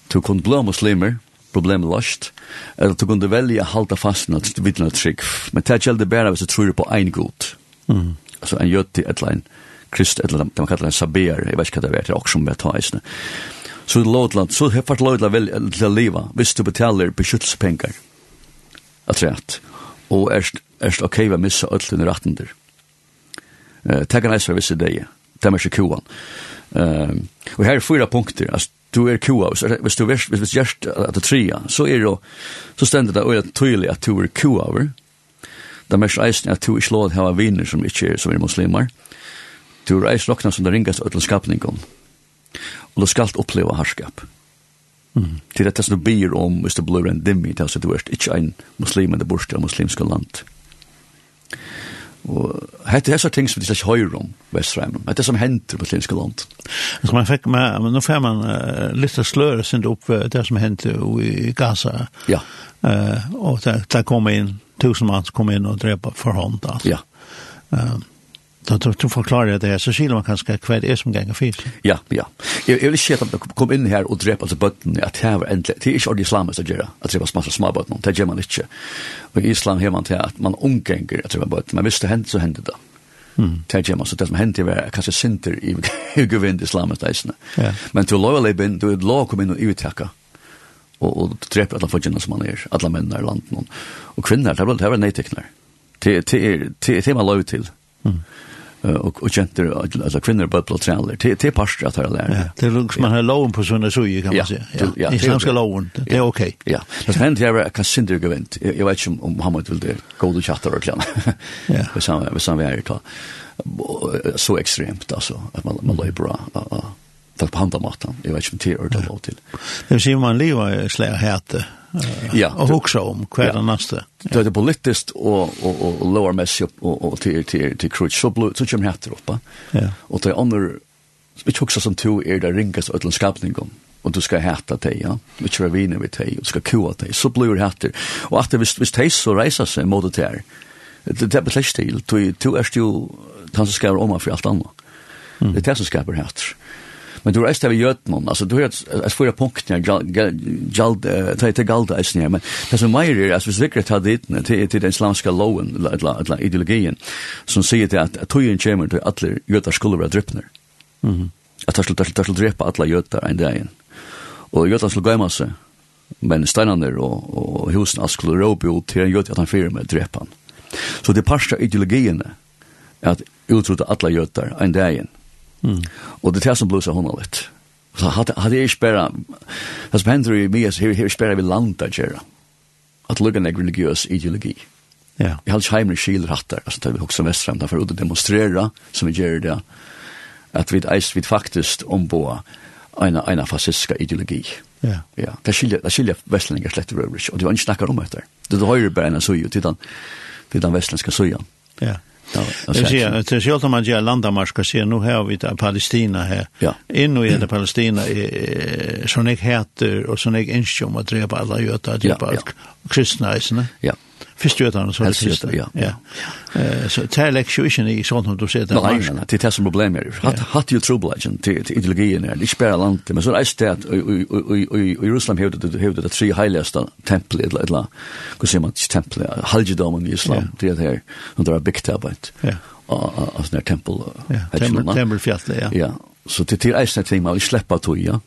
du kunde blå muslimer problem löst. Eller du kunde välja halta fast något vittna trick. Men det gällde bara hvis du tror på en god. Mm. Alltså en jötti ett line krist eller de kallar det saber. Jag vet inte vad det är. Också med tajsne. Så i Lodland, så har fått Lodland väl till att leva. Visst du betalar beskyttspengar. Att rätt. Och är det okej att missa öll under rattender. Eh, Tack en äsra vissa dig. Det är mycket kovan. Och här är fyra punkter. Alltså du er kua, hvis du hvis hvis just at det trea, så er det så stendur det øyla tydelig at du er kua over. Det mest eisen at du ikke lov til å ha viner som ikke er, som er muslimer. Du er eisen nokna som det ringes av skapningom. Og du skal oppleva harskap. Mm. Til dette som du byr om hvis du blir en dimmi til at du er ikke en muslim men det borste av muslimske land. Og hette er så ting som vi ikke høyre om Vestrheimen. Hette er som henter på Slinske land. Så man fikk med, men nå får man uh, litt av sløret sin opp det som henter i Gaza. Ja. Uh, og der, der kom inn, tusen mann som kom inn og drepa for hånd. Altså. Ja. Uh, Da du, du forklarer det her, så skiller man kanskje hva det er som ganger fyrt. Ja, ja. Jeg, jeg vil ikke at de kom inn her og drep altså bøttene, at her var endelig, det er ikke ordentlig islamisk å gjøre, at drepa masse små bøttene, det gjør man ikke. Og i islam har man til at man omganger at drepa bøttene, men hvis det hender, så hender det. Mm. Det gjør man, så det som hender var kanskje sinter i guvinn islamisk deisene. Ja. Men til lov å lebe inn, du er lov å komme inn og uttakka, og, og drepa alle folkene som man er, alle mennene i landet, og kvinner, det er vel nøytekner. Det er man lov til. Mm och och känner alltså kvinnor på plats eller till till pastor att jag lär. Det är lugnt man har lån på såna så kan man säga. Ja, det är ganska lån. Det är okej. Ja. Det hänt jag kan synd det gewint. Jag vet inte om han vill det gå och chatter och klämma. Ja. Vi samma vi samma är det så extremt alltså att man man bra. Ja ta på handa matan. Jag vet inte om det är ordentligt lov till. Det vill säga man lever i släga häte. Ja. Och också om kvar den nästa. Det är politiskt och, och, och, och lower mess upp och, och till, till, till krutsch. Så, blå, så kommer häter upp. Ja. Och det är andra vi också som to er det ringas ödlens skapningen og du skal hätta dig, ja. Vi kör viner vid og du skal kua dig. Så blir det hätter. Och att det visst, visst hejs så reisa seg mot det her, Det er betläst til. Du du är jo han som skriver om for alt annat. Det er det som skaper hätter. Men du reiste av Jötnum, altså du har et fyra punktene til galda eisen her, men det som meir er, altså vi sikkert har dittne til den islamska loven, eller ideologien, som sier til at tøyen kommer til alle jötar skulle være drypner. At det skulle drepa alle jötar en dag. Og jötar skulle gøyma seg, men steinander og husen skulle råpe ut til en jötar at han fyrir med drepan. Så det parsta ideologien at utrota alla jötar en dagen, Mm. Og det er det som blusar honom litt. Så hade hade jag spärra. Det som händer i mig är här här spärra vi landa gera. Att lugga en religiös ideologi. Ja. Jag har hemlig skild hattar alltså tar vi också västram där för att demonstrera som vi gör det att vi är vi faktiskt omboer en en fascistiska ideologi. Ja. Ja, det skiljer det skiljer västlänningar slett över och det var inte snackar om det. Det höjer bara en så ju till den till den västländska sojan. Ja. Jag ser att det är ju man gör landamarska ser nu här vid Palestina här. Ja. In i det Palestina är sån jag heter och sån jag inskjum att drepa alla jötar typ av kristna Ja fyrstgjøtene, så er det siste. Ja. ja. Så det er lekk ikke i sånt som du ser det. Nei, nei, det er det som problemet er. Hatt jo trobladjen til ideologien her, ikke bare landet, men så er det sted at i Russland hevde det det tre heiligste tempel, eller eller hva sier man, ikke tempel, halgedomen i islam, det er det her, når det var bygd arbeid, av sånne tempel. Tempelfjallet, ja. Ja, så det er eisne ting man vil slippe tog, ja.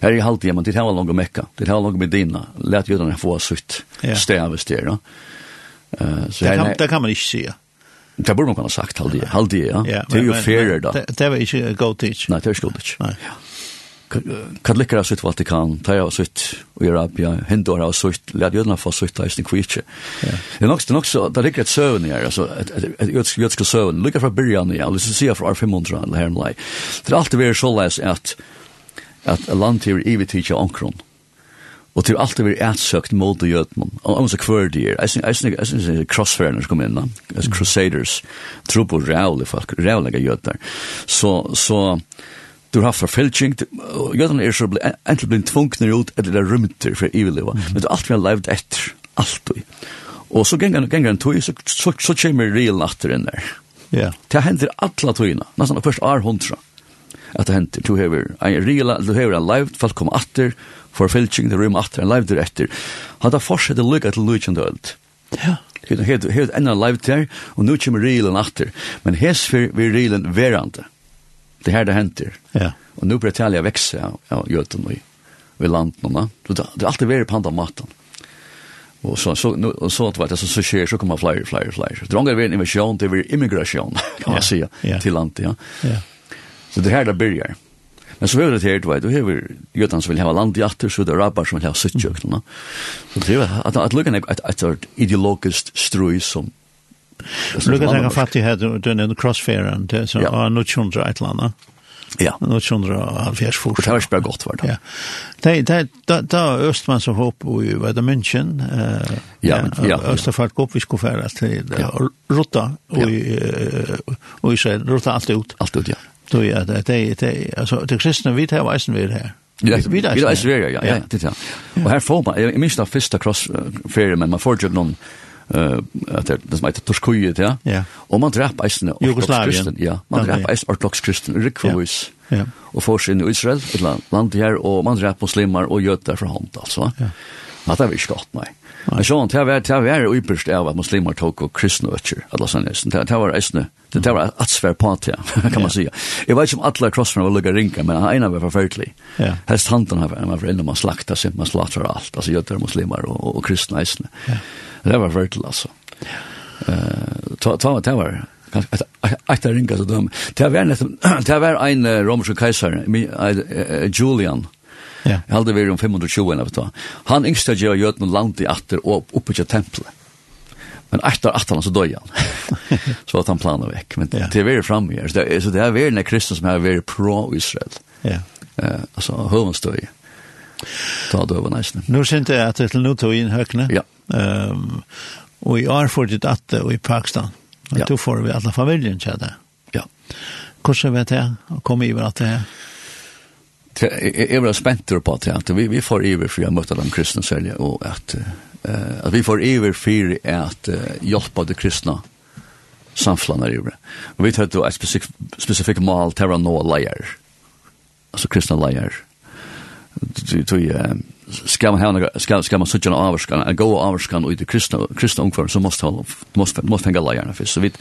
Här är halvt, men det här var långt mecka. Det här var långt med dina. Lät få sutt, stäv i stäv. Uh, så det, kan, det kan man ikke si. Det burde man kunne sagt, halvdige, ja. halvdige, ja. ja det er jo fairer, da. Det, det var ikke go teach. Nei, det er ikke go teach. Nei. Kan likker av sitt Vatikan, ta av sitt i Arabia, hinduer av sitt, lad jødene få sitt av ikke. kvitje. Det er nok det er nok så, det ligger et søvn her, altså, et et, et, et jødske søvn, likker fra byrjan ja, hvis du sier fra 500 eller her, det er alltid vært så leis at, at land her i vi tidsja omkron. Mm Og til alt det vi er ætsøkt mot det jødmen. Og om så kvør de er. Jeg synes det er som kom inn. Altså crusaders. Tro på rævlig folk. Rævlige jødder. Så, så du har haft forfylking. Jødene er så enten blitt tvungner ut eller det er rymter for iveliva, Men det er alt vi har levd etter. Alt vi. Og så ganger en tog, så, så, så kommer real natter inn der. Ja. Det hender alle togene. Nesten først er hundra at det henter. Du hever en real, du hever en live, folk kommer atter, for fylking, det rymmer atter, en live der etter. Han tar fortsatt å lykke til Lujan Døld. Ja. Det hever, hever enn live der, og nu kommer realen atter. Men hes for vi realen verande. Det her det henter. Ja. Og nu blir talja vekse av, av jøten og ved landene. Det er alltid vært på andre maten. Og så så nu og så att vad det så så skjer, så kommer flere, flere, flere. Det är en invasion, det är immigration kan man Ja, säga til landet, ja. Ja. Så det här där börjar. Men så är det här, du vet, du har Jötan som vill ha land i atter, så det är rabbar som vill ha sittjöklarna. Så det är att, att lukka ett, ett, ett ideologiskt ströj som Lukka tänka fattig här, du nämnde crossfairen, det är så, ja, nu tjundra ett landa. Ja. Nu tjundra halvfjärs fort. Det var ikke bare godt, var det. Ja. Det, det, da det Östman som hopp i Veda München. Eh, ja, ja. Österfart går upp i skofära till ja. Rutta, och i Israel. Rutta allt ut. Allt ut, ja. Du ja, det det det alltså det kristna vi tar väsen vi här. Ja, vi tar väsen vi ja, ja, det ja. Och här får man jag minns det första cross fair men man får ju någon eh att det som heter Turskojet, ja. Ja. Och man drap väsen Jugoslavien. Ja, man drap väsen ortodox kristen Rikvois. Ja. Och får sig i Israel ett land land här och man drap muslimer och jötar för hand alltså. Ja. Att det är visst gott nej. Ja, sånt här var det var ypperst av att muslimer tog och kristna öcher. Alla sånne. Det Det var äsne. Det var att svär på kan man säga. Jag vet inte om alle crossmen var lugga rinka men han ena var förfärlig. Ja. Häst handen här var för man slakta sig man slaktar alt, altså göter muslimer og og kristna äsne. Ja. Det var förfärligt alltså. Eh ta ta det var att att ringa så dum. Det var nästan det var en romersk kejsare Julian Ja. Jeg hadde vært om 520 enn av det. Han yngste jeg gjør jød med land i atter og oppe til tempelet. Men etter at han så døg han. så at han planer vekk. Men ja. det er vært fremme her. Så det, så det er vært en kristen som har vært pro-Israel. Ja. Eh, altså, høvenstøy. Ta det over nesten. Nå kjente jeg at det til nå tog inn høkene. Ja. Um, og i år får ditt atte og i Pakistan. Og ja. då får vi alla familjen det. Ja. Hvordan vet jeg å komme i hver at det her? Jeg jag var spent på att, at vi, vi får iver for jag mötte de kristne sälja og at, uh, at vi får iver för at uh, hjelpe de kristne samflanar iver. Og vi tar et ett spesifikt mål til å nå leier, altså kristne leier. Du, du, uh, skal man ha noe, skal, skal man sitte en avskan, gå avskan ut i de kristne, kristne ungefär så måste man, måste måste hänga lejarna för så vitt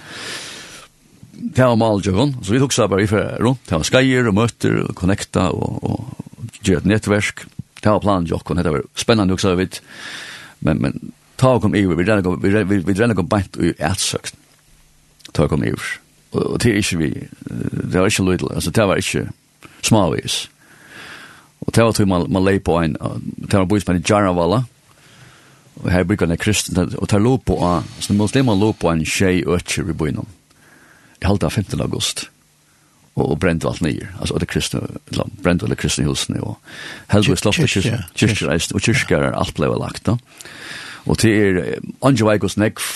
det var mal jogon så vi hugsa bare i fer rundt, det var skeier og møter og connecta og og gjøre et nettverk. Det var planen jøgon, det var spennende hugsa vet Men men ta kom i vi renna kom vi vi vi renna kom bant i ætsøkt. Ta kom i. Og det er ikke vi, det var ikke lydel, altså det var ikke smavis. Og det var til man, man lei på en, det var bøys på en jarravala, og her brukar det kristen, og det lå på, så muslimer lå på en tjej øtjer i bøynom i halda 15. august. Og, og brent alt nyer, altså det kristne eller, brent alle kristne husene og heldigvis slått kyrkjereist og kyrkjer er alt ble lagt da. og til er andre vei gos nekv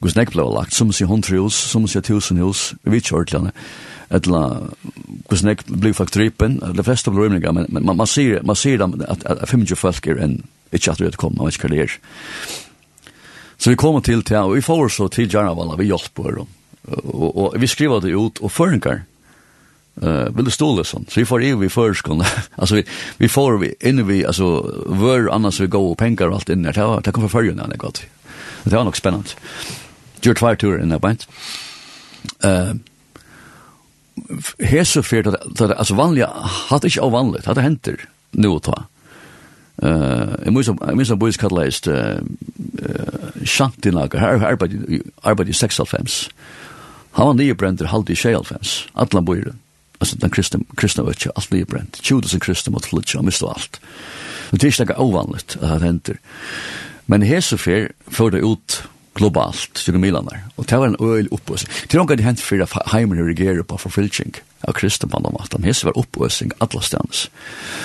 gos nekv ble lagt, som sier hundre hus, som sier tusen hus, vi ikke ordlande etla gos nekv blei faktisk drypen, de fleste blei rymninger, men, men man, man sier, man sier dem at, at, at 25 folk er en, ikke at vi er kommet, man vet ikke hva det er. Så vi kommer til til, og vi får så til Jarnavala, vi hjelper dem og, og vi skriver det ut, og føringar, uh, vill ville ståle sånn. Så vi får i vi førskående. altså vi, vi får vi, inne vi, altså, vør annars vi går og penger og alt inne, det, var, det kom for følgende, det godt. Det var nok spennende. Gjør tvær tur inne, beint. Uh, Hese fyrt, altså vanlig, hatt ikke av vanlig, hatt det henter, nu og ta. Uh, jeg minns jeg minns kallet uh, uh, Shantinaka, her arbeid i 96 Han var nye brenter halvt i Sjealfens, atlan bøyre. Altså den kristne, kristne vet ikke alt nye brent. 2000 kristne måtte flytja, han miste alt. Og det er ikke noe ovanligt at det henter. Men Hesefer fyr det ut globalt til Milanar. Og det var en øyel oppøsning. Det er noe det hent for at heimen reagerer på forfylking av kristne på andre måten. Hese var oppøsning alle stedens.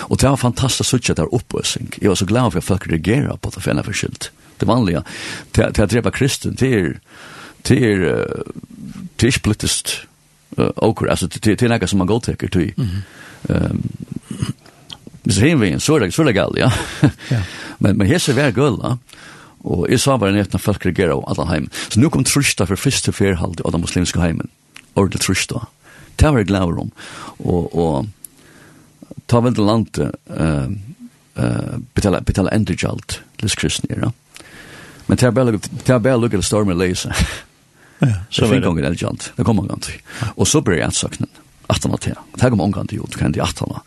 Og det var fantastisk sutt at det var oppøsning. Jeg var så glad for at folk reagerer på det for en er forskyldt. Det vanlige, til at drepa kristen, det er det er, det er ikke politisk åker, altså det er noe som man godtekker til. Hvis det er henvingen, så er det, så er det galt, ja. men, men hese er gøl, ja. Og jeg sa bare nettopp folk reagerer av alle heimen. Så nå kom trusta for første ferhalde av den muslimske heimen. Ordentlig trusta. Det var jeg glad om. Og, og ta vel til landet, uh, uh, betala, betala endergjalt, til kristne, ja. Men det er bare lukket stormen leise. Ja, Så vi han det jant. Det kom han gant. Og så ble jeg söknen. Attan att här. Det kom kommer omgång till gjort, kan det attan.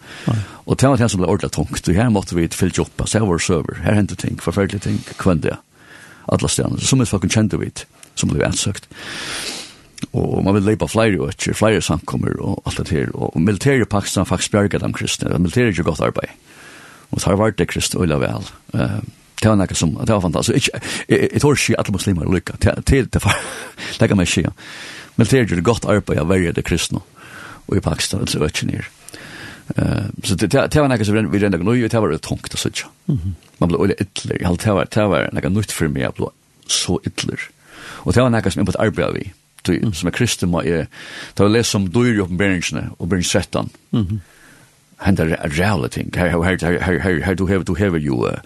Og det var det som ble ordentlig tungt. Og her måtte vi fylla upp. Så her var server. Her hendte ting, forferdelige ting, kvann det. Alla stjärnor. Som ett fucking kjente vi som blev ansökt. Og man vil leipa flere og etter, flere samkommer og alt det her. Og militære Pakistan faktisk bjerget dem kristne. Militære er ikke godt arbeid. Og så har vært det kristne øyla vel. Uh, Det var nekka som, det var fantastisk. Jeg tror ikke alle muslimer er lykka. Det kan man ikke. Men det er jo godt arbeid av verre det kristne og i Pakistan, det er ikke nere. Så det var nekka som vi renda gnoi, det var jo tungt og sånn. Man ble olje ytler, det var, det var nekka nytt for meg, jeg ble så ytler. Og det var nekka som jeg måtte arbeid vi i, som er kristne, det var les som dyr i oppenberingsene, og berings 13, henda reale ting. Her, her, her, her, her, her, du hever, du hever jo uh,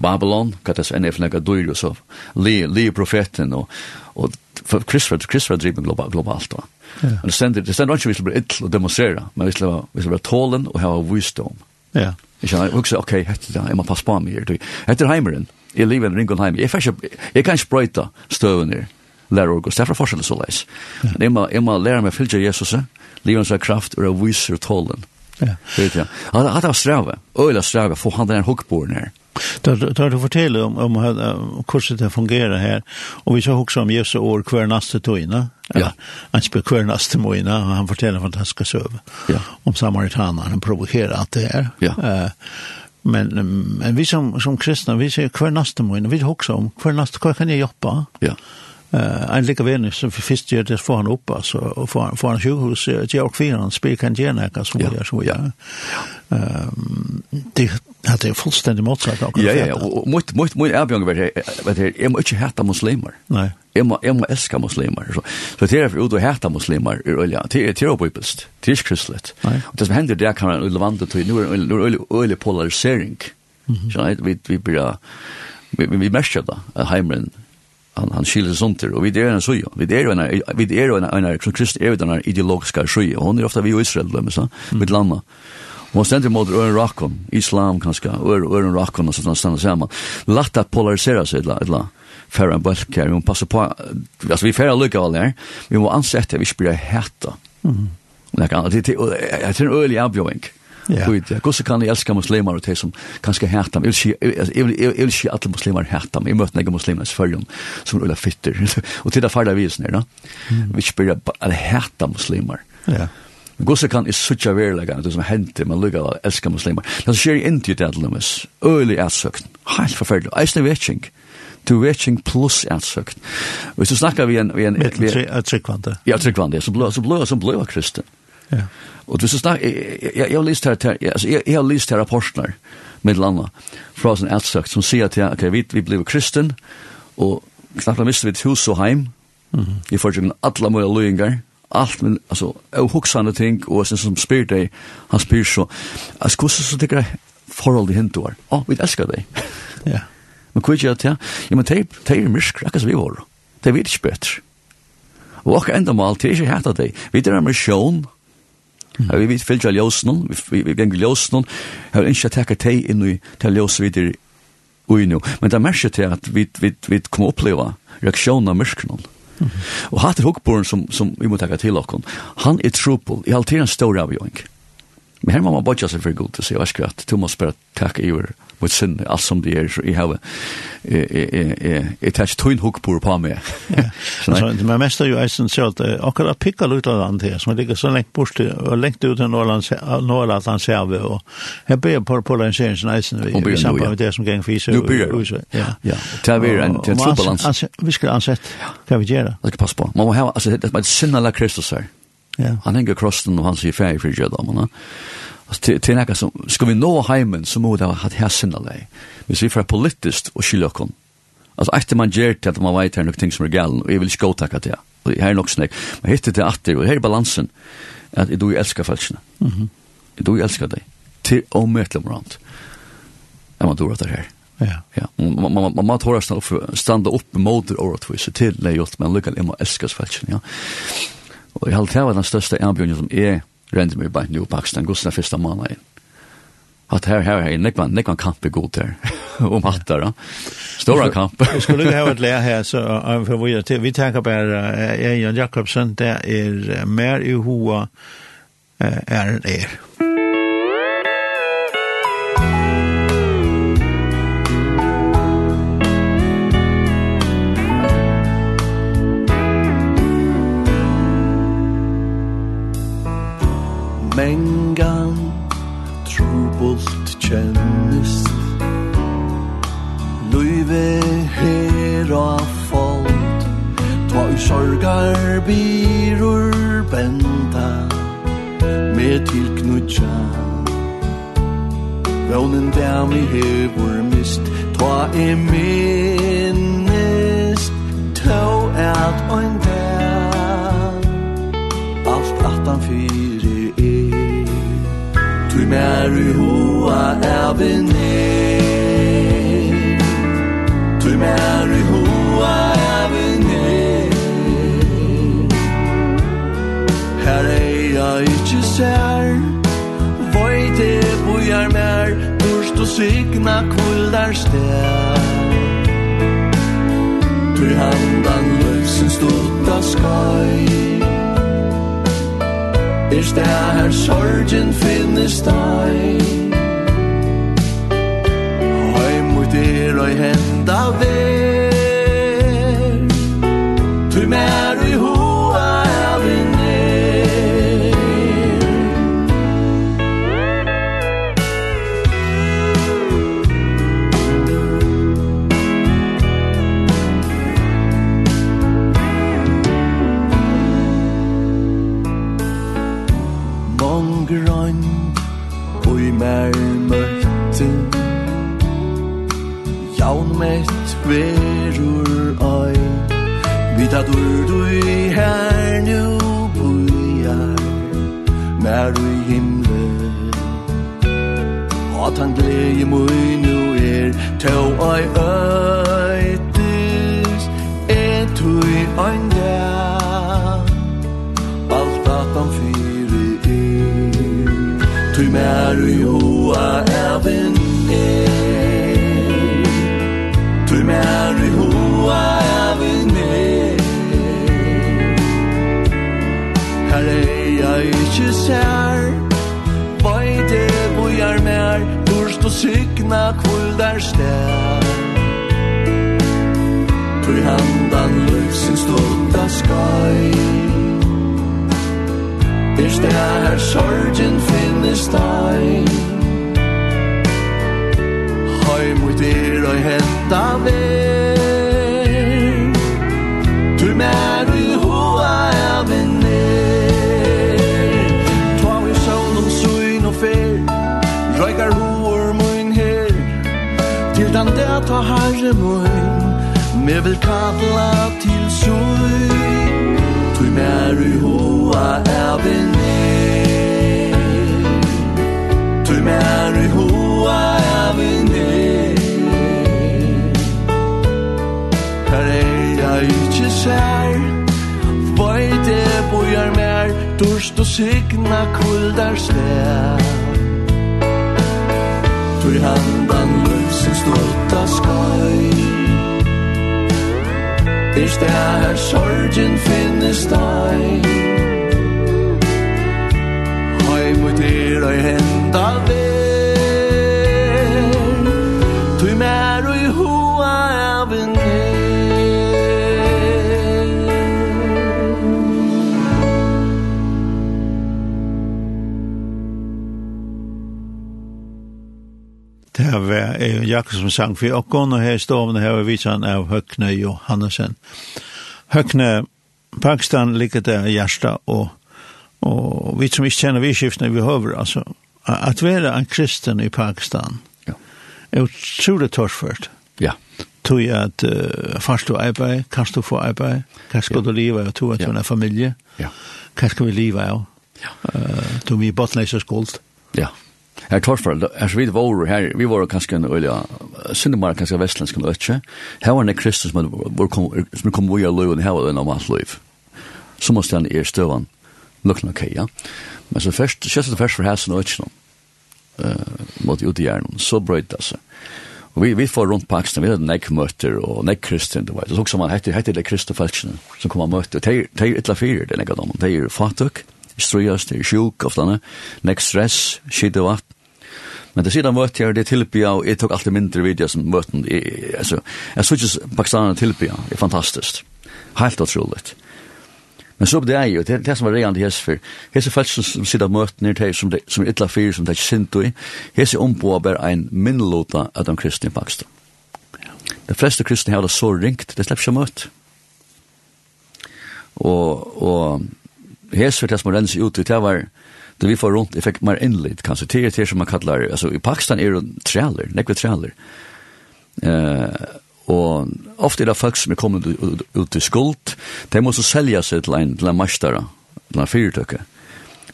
Babylon, kattas enn efna gadur og så, li, li profeten, og, og for Kristus, Kristus var driven global, globalt, va? Ja. Men det stender, det stender ikke vi skal bli ill og demonstrere, men vi skal, vi skal være tålen og ha visdom. Ja. Jeg kjenner, jeg ok, hette det, jeg må passe på meg her, hette heimeren, jeg lever en ringonheim, jeg, jeg kan ikke brøyta støven her, lærer August. Derfor forskjell så leis. Men jeg må, jeg må lære meg å Jesus, livet av kraft og av viser tålen. Ja. Vet jag. Han hade att sträva. Öla sträva för han den hookborn här. Då då du fortæller om om hur det fungerar här och vi ska också om Jesu år kvar nästa toina. Ja. Han spelar kvar nästa moina och han fortäller fantastiska söv. Ja. Om samaritanen han provocerar att det är. Ja. Eh men men vi som som kristna vi ser kvar nästa moina vi också om kvar nästa kan jag jobba. Ja. Uh, en lika vän som först gör det får han upp alltså och får han får han sjukhus att jag och kvinnan spelar kan ge näka så jag så ja. Ehm det hade fullständigt motsatt också. Ja ja og mot mot mot erbjörn vet jeg må ikke hata muslimer. Nej. Jeg må, jeg må älska muslimer så. Så det er for ut och hata muslimer er olja. Det är det är bibelst. Det är kristligt. Och det som hender, det kan man levanta till nu nu öle polarisering. Så vi vi blir vi vi märker det heimren han han skiljer sånt där och vi är en sjö vi är en vi är en en krist är den ideologiska sjö och hon är ofta vi i Israel då så med landa Och sen till mot Ören Rakon, Islam kanske, Ören Rakon och sådana stannar samman. Latta polarisera sig ett la, färre en bölk här, vi måste på, alltså vi färre lycka av det vi måste ansätta, vi spyrir hätta. Mm. Jag tror en ölig avbjöring. Mm. Ja. Gosse kan jeg elska muslimer og de som kanskje hætta meg. Jeg vil ikke alle muslimer hjärtan. Jag Jeg møtte ikke muslimer i Sverige som er ulla fitter. og til det farla vi er da. Vi ikke bør alle muslimer. Ja. Gosse kan such sutja like det som henter, men lukka av elska muslimer. Det som skjer i Indien til Adelumis, øylig ætsøkn, helt forferdelig. Eisne vetjeng, du vetjeng plus ætsøkn. Hvis du snakkar vi en... Vi en, vi en, vi en, vi en, vi en, vi en, Så blå så blå vi Ja. Och du så snack jag jag har läst här alltså jag jag har läst här apostlar med landa från en äldsökt som säger att okej vi vi blev kristen och knappt har mist vi hus och heim. Mm. I förgrunden alla möjliga löjningar allt men alltså ohuxande ting och sen som spyr dig han spyr så alltså hur så tycker jag förhåll det hint då. Ja, vi älskar dig. Ja. Men kvitt jag att ja, men tape tape misk rakas vi var. Det vet inte bättre. Och ända mal till sig hata dig. Vi drar med sjön Mm. Vi vet fylgja ljósnum, vi, vi gengur ljósnum, jeg har ikke takket teg inn i til ljós videre ui nu. Men det er mersi til at vi, vi, vi kommer oppleva reaksjonen av myrknum. Mm. Og hatt er hukkboren som, som vi må takka til okkon, han er trupel, i alltid en stor avgjøring. Men her må man bodja seg for god til seg, jeg vet ikke at du må bare takk i over mot sin, alt som det er, så jeg har, jeg tar ikke tøyn hukk på på meg. Men mest er jo eisen selv, akkurat pikka ut av land her, som ligger så lengt bort, og lengt ut av Norrland han ser vi, og her blir på polariseringen eisen vi, i samband med det som geng fyser. Nu blir det, ja. Ja, det er en trobalans. Vi skal ansett, hva vi gjør det? Det skal passe på. Man må ha, altså, det er et sinnala Kristus her. Han henger krossen, og han sier ferdig for jødamene. Ja Alltså till till något som skal vi nå heimen, så må det ha hatt haft här Hvis Vi får för og skylde okkon. Altså, etter man gjør til at man vet her nok ting som er galen og och jag vill ska tacka det. Och här är nog snäck. Man hittar det att det och här är balansen att du älskar falskna. Mhm. Du älskar dig. Till omätligt brant. Jag man tror det her. Ja. Ja, man man man man tror snart för stanna upp mot orättvisa till det gjort men lucka imma älskar falskna. Ja. Och jag har tagit den största erbjudandet som är rende mig bare nu Pakistan gusten första månaden. Att här här här nekvan nekvan kamp är god där. Om hattar då. Stora kamp. Jag skulle ha ett lä här så för vi till vi tänker på är Jan Jakobsen där är mer i hoa är är. mengan trubult kjennist. Luive her og fold Tva i sorgar birur benda Med tilknudja Vånen dæmi hevur mist Tva e mer avene Tu mer i hoa avene Her er jeg ikke ser Vøyte bojar mer Durst og signa kuldar sted Tu handan løysen stutta skai Er sted her sorgen finnes deg Til å henta vei dur du her nu bujar Mer du i himle Hatan gleje mui nu er Tau ai øy. signa kvöldar stær. Tui handan lufsin stunda skai Er stær sorgen finnes deg signa kuldar stær Tui handan løysen stolta skøy. Det der her sorgen finnes døy Hoi mot er og hend av Eivind Jakobsen sang for okkon, og her i stoven her er visan av Høgne Johannesen. Høgne, Pakistan ligger der i hjertet, og, og vi som ikke kjenner vi skiftene vi høver, altså, at være en kristen i Pakistan, ja. er utrolig torrført. Ja. Tog at uh, fast du arbeid, kan du få arbeid, kan skal ja. du leve av to at du er familie, ja. kan skal vi leve av, ja. uh, du er i og skuld. Ja. Her Torsfjell, her så vidt var her, vi var kanskje en øyla, Sindemar kanskje vestlandsk, kan du ikke? Her var en kristus som kom via løven, her var det en av hans løyv. Så måste han er støvan, lukkna ja. Men så først, kjøst det først for hæsen og ikke noen, mot ut i hjernen, så brøyt det seg. Og vi, vi får rundt Pakistan, vi hadde nekk møter og nekk kristen, det var. Så også man hette, hette det kristne falskene som kom og møter. Det er ytla fyrir, det er nekk av dem, det er fatuk, strøyast, det er sjuk, ofta, nek stress, skidde vatt. Men det sidan møtte jeg, det tilbya, og jeg tok alltid mindre videoer som møtten, jeg, altså, jeg synes pakistanerne tilbya, det er fantastisk, helt utroligt. Men så det er jo, det, det som var regjande hese for, hese folk som sitter møten er som, de, som er ytla fyr, som det er sinto i, hese omboa bare en minnelota av de kristne i Pakistan. De fleste kristne har det så ringt, det slipper ikke møte. Og, og hesur det som man ut det var, da vi får rundt, jeg fikk mer innlitt, kanskje, til det som man kallar, altså i Pakistan er det trealer, nekve trealer, Uh, og ofte er det folk som er kommet ut, ut i skuld, de må så selja seg til en, til en mastara, til en fyrtøkke.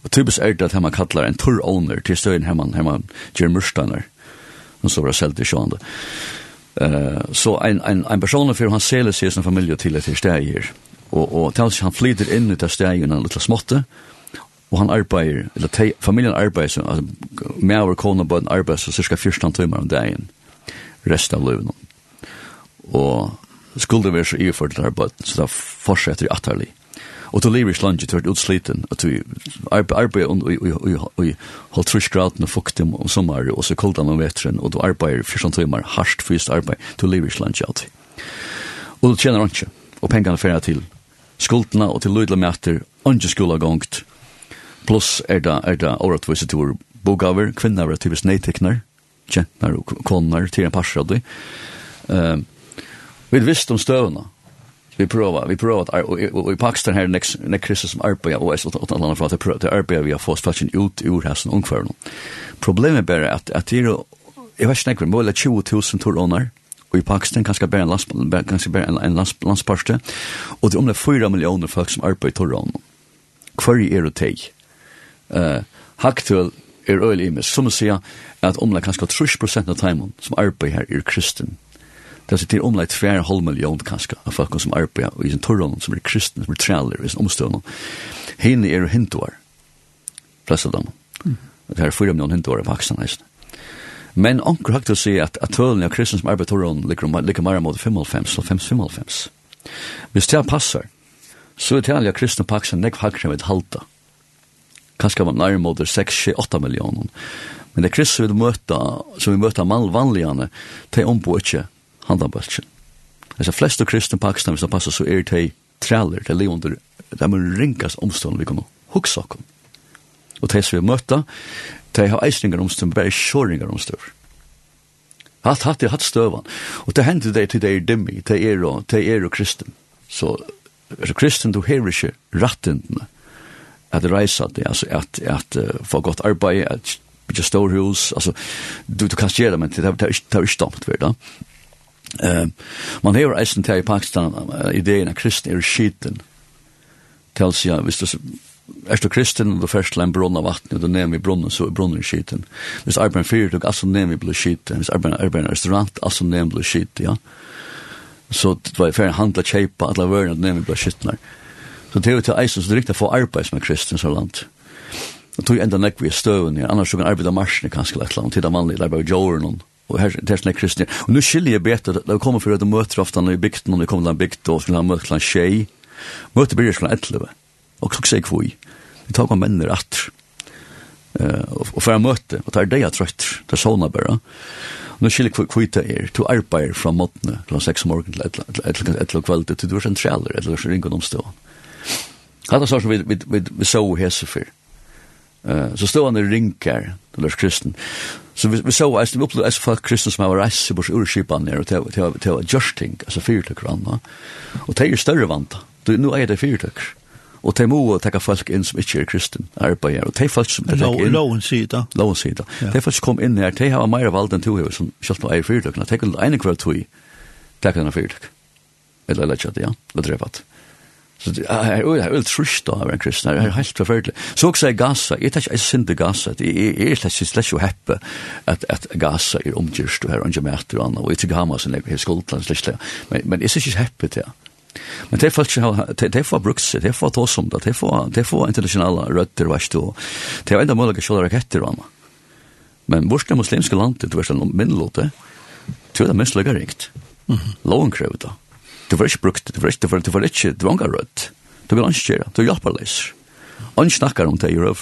Og typisk er det at man kallar en tur-owner til støyen her man, her man gjør mørstaner, og så var det selv til sjående. Uh, så en, en, en person for han seler seg som familie til et her steg her, og, og tals han flyter inn ut av stegen en liten småtte, og han arbeider, eller te, familien arbeider, så, altså, med over kona på en arbeid, så cirka 14 timer om dagen, resten av livet Og skulle være så iverført til arbeid, så da fortsetter jeg atterlig. Og til livet i slange, du er utsliten, og du arbeider i holdt trusk graden og fuktig om sommer, og så koldan om vetren, og du arbeider 14 timer, hardt fyrst arbeid, til livet i slange alltid. Og du tjener ikke, og pengene ferder til skuldna og til løydla mætter, ongi skula gongt. Plus er det, er det åretvise til bogaver, kvinner er typisk neitekner, kjentner og konar til en parsradi. Um, vi visste om støvna. Vi prøver, vi prøver at, og, og, og i Pakistan her, nek, nek kristne som arbeider, og jeg slått alle fra, til prøver, til arbeider vi har fått faktisk ut ur hessen ungføren. Problemet er bare at, at det er, jeg vet ikke, nekker, mål mulig 20.000 tur ånar, og i Pakistan kanskje bare en, landsp kanskje bare en, en landsp og det er om det er 4 millioner folk som arbeider i Torran. Hver er det teg? Uh, Haktuel er øyelig imes, som å si at om det er kanskje 30% av timen som arbeider her er kristen. Det er til om det er 2,5 millioner kanskje av folk som arbeider i sin Torran, som er kristen, som er trealer i sin omstående. Hene er hinduar, flest av dem. Mm. Det er 4 millioner hinduar i Pakistan, nesten. Men onkur hakta seg at at tølni av kristens arbeid toron ligger om ligger mer mot 55 og 55. Hvis det passar, så er tølni av kristne paksen nekv hakre med halta. Kanskje var nærmere 6-8 millioner. Men det kristne vi møter, som vi møter mal vanligane, de ombo ikke handabøltjen. Altså flest av kristne pakistan, hvis det passar, så er de træler, de under, de er ringast omstående vi kan huksa okkom. Og de som vi møter, de har eisninger omstøv, men bare kjøringer omstøv. Hatt hatt hatt støvan. Og det hender det til det er dimmi, det er og, det er og kristen. Så er kristen, du hever ikke rattendene at reisa det, altså at, at uh, få godt arbeid, at bygge storhus, altså du, du kan gjøre det, men det er ikke stomt, vet du. Uh, man hever eisen til i Pakistan uh, ideen av kristen er skiten. Til å si, hvis du er du kristen, og du først til en brunn av vatten, og du nevner i brunnen, så er brunnen skiten. Hvis arbeid fyrir, du altså nevner i blod skiten. Hvis arbeid er en restaurant, altså nevner i blod skiten, ja. Så det var ferdig handla kjeipa, alle vørene, og nevner i blod skiten. Så det er jo til eisen, så det er riktig å få arbeid som er kristen, så langt. Og tog enda nekk vi i støven, ja. annars så kan arbeid av marsjen, kanskje, eller langt, til det vanlige, det er bare jorden, og her det er sånn kristne. Og nu skiljer jeg bedre, da kommer for at du møter ofte når vi bygden, når vi kommer til en bygd, og skulle ha møtt til en tjej, møter blir det skulle og klokk seg kvui. Vi tar kom mennir at, Uh, og, og fyrir møte, og tar deg at det er sona bare. Nå skiljer kvui kvui det er, to arbeider fra måttene, kl. 6 om morgen til et eller kveld, til du er sentraler, eller så ringer om stående. Hatta så som vi, vi, vi, vi så hese fyr. Uh, så stående ringer, til Lars Kristen, Så vi, vi så att vi upplevde as folk kristna som har rejst sig bort ur skipan ner och till att görs ting, alltså fyrtökar anna. Och det är ju större vanta. Nu är det fyrtökar. Og de må tekka folk inn som ikke er kristen, arbeider, og de folk som... Lo, loven sida. Loven sida. De folk som kom inn her, de har mer vald enn to her, som kjøpt noe eier fyrtøkene. De kan ene kveld tog, kan denne fyrtøk. Eller lett ja, og drevet. Så det er jo helt trist da, av en kristen, det er helt forferdelig. Så også er Gaza, jeg tar ikke en synd i Gaza, jeg er slett slett jo heppe at, at Gaza er omgjørst, og her er og her er omgyrst, og her er omgyrst, og jeg er omgyrst, og her er omgyrst, er er er er er og Men det folk det får bruks, det får ta som det, det får det får internationella rötter vart då. Det är enda möjliga raketter Men vart muslimska landet, det var en minlåte. Det mest rikt. Lång kröta. Det var inte brukt, det var inte för det var inte dvånga rött. Det vill inte göra, det hjälper läs. Och snackar om det i röv.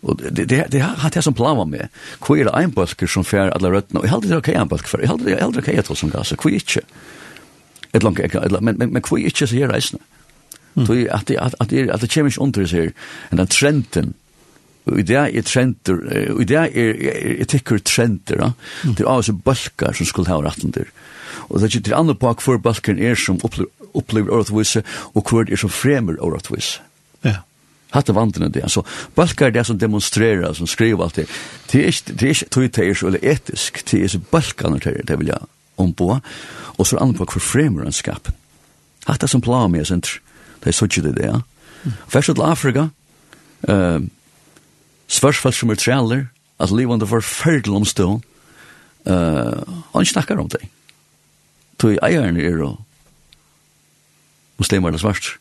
Och det det det har det som plan var med. Kvira en bulker som fär alla rötterna. Jag hade det okej en bulker för. Jag hade det okej att som gas. Kvitche ett et langt, men men men hva er ikke så här reisna. Tui at at at at det kemisk under her enn den trenden Og det er trender, og det er etikker trender, ja. det er også balkar som skulle ha retten der. Og det er ikke andre bak hvor balkaren er som opplever åretvise, og hvor er som fremer åretvise. Ja. Hatt er vandrene det. Altså, balkar er det som demonstrerer, som skriver alt det. Det er ikke, det er ikke, det det er det det er ikke, det det er ikke, det er ikke, det er ikke, det er ikke, det er ikke, det er ikke, det er ikke, det er ikke, ombå, og så er annet på hvor fremmer en skap. Hatt det som plan med, senter. Det er så ikke det, ja. Først til Afrika, uh, spørsmål som er trealer, at livene var ferdel omstå, uh, han snakker om det. Tog eierne er og muslimer er svart.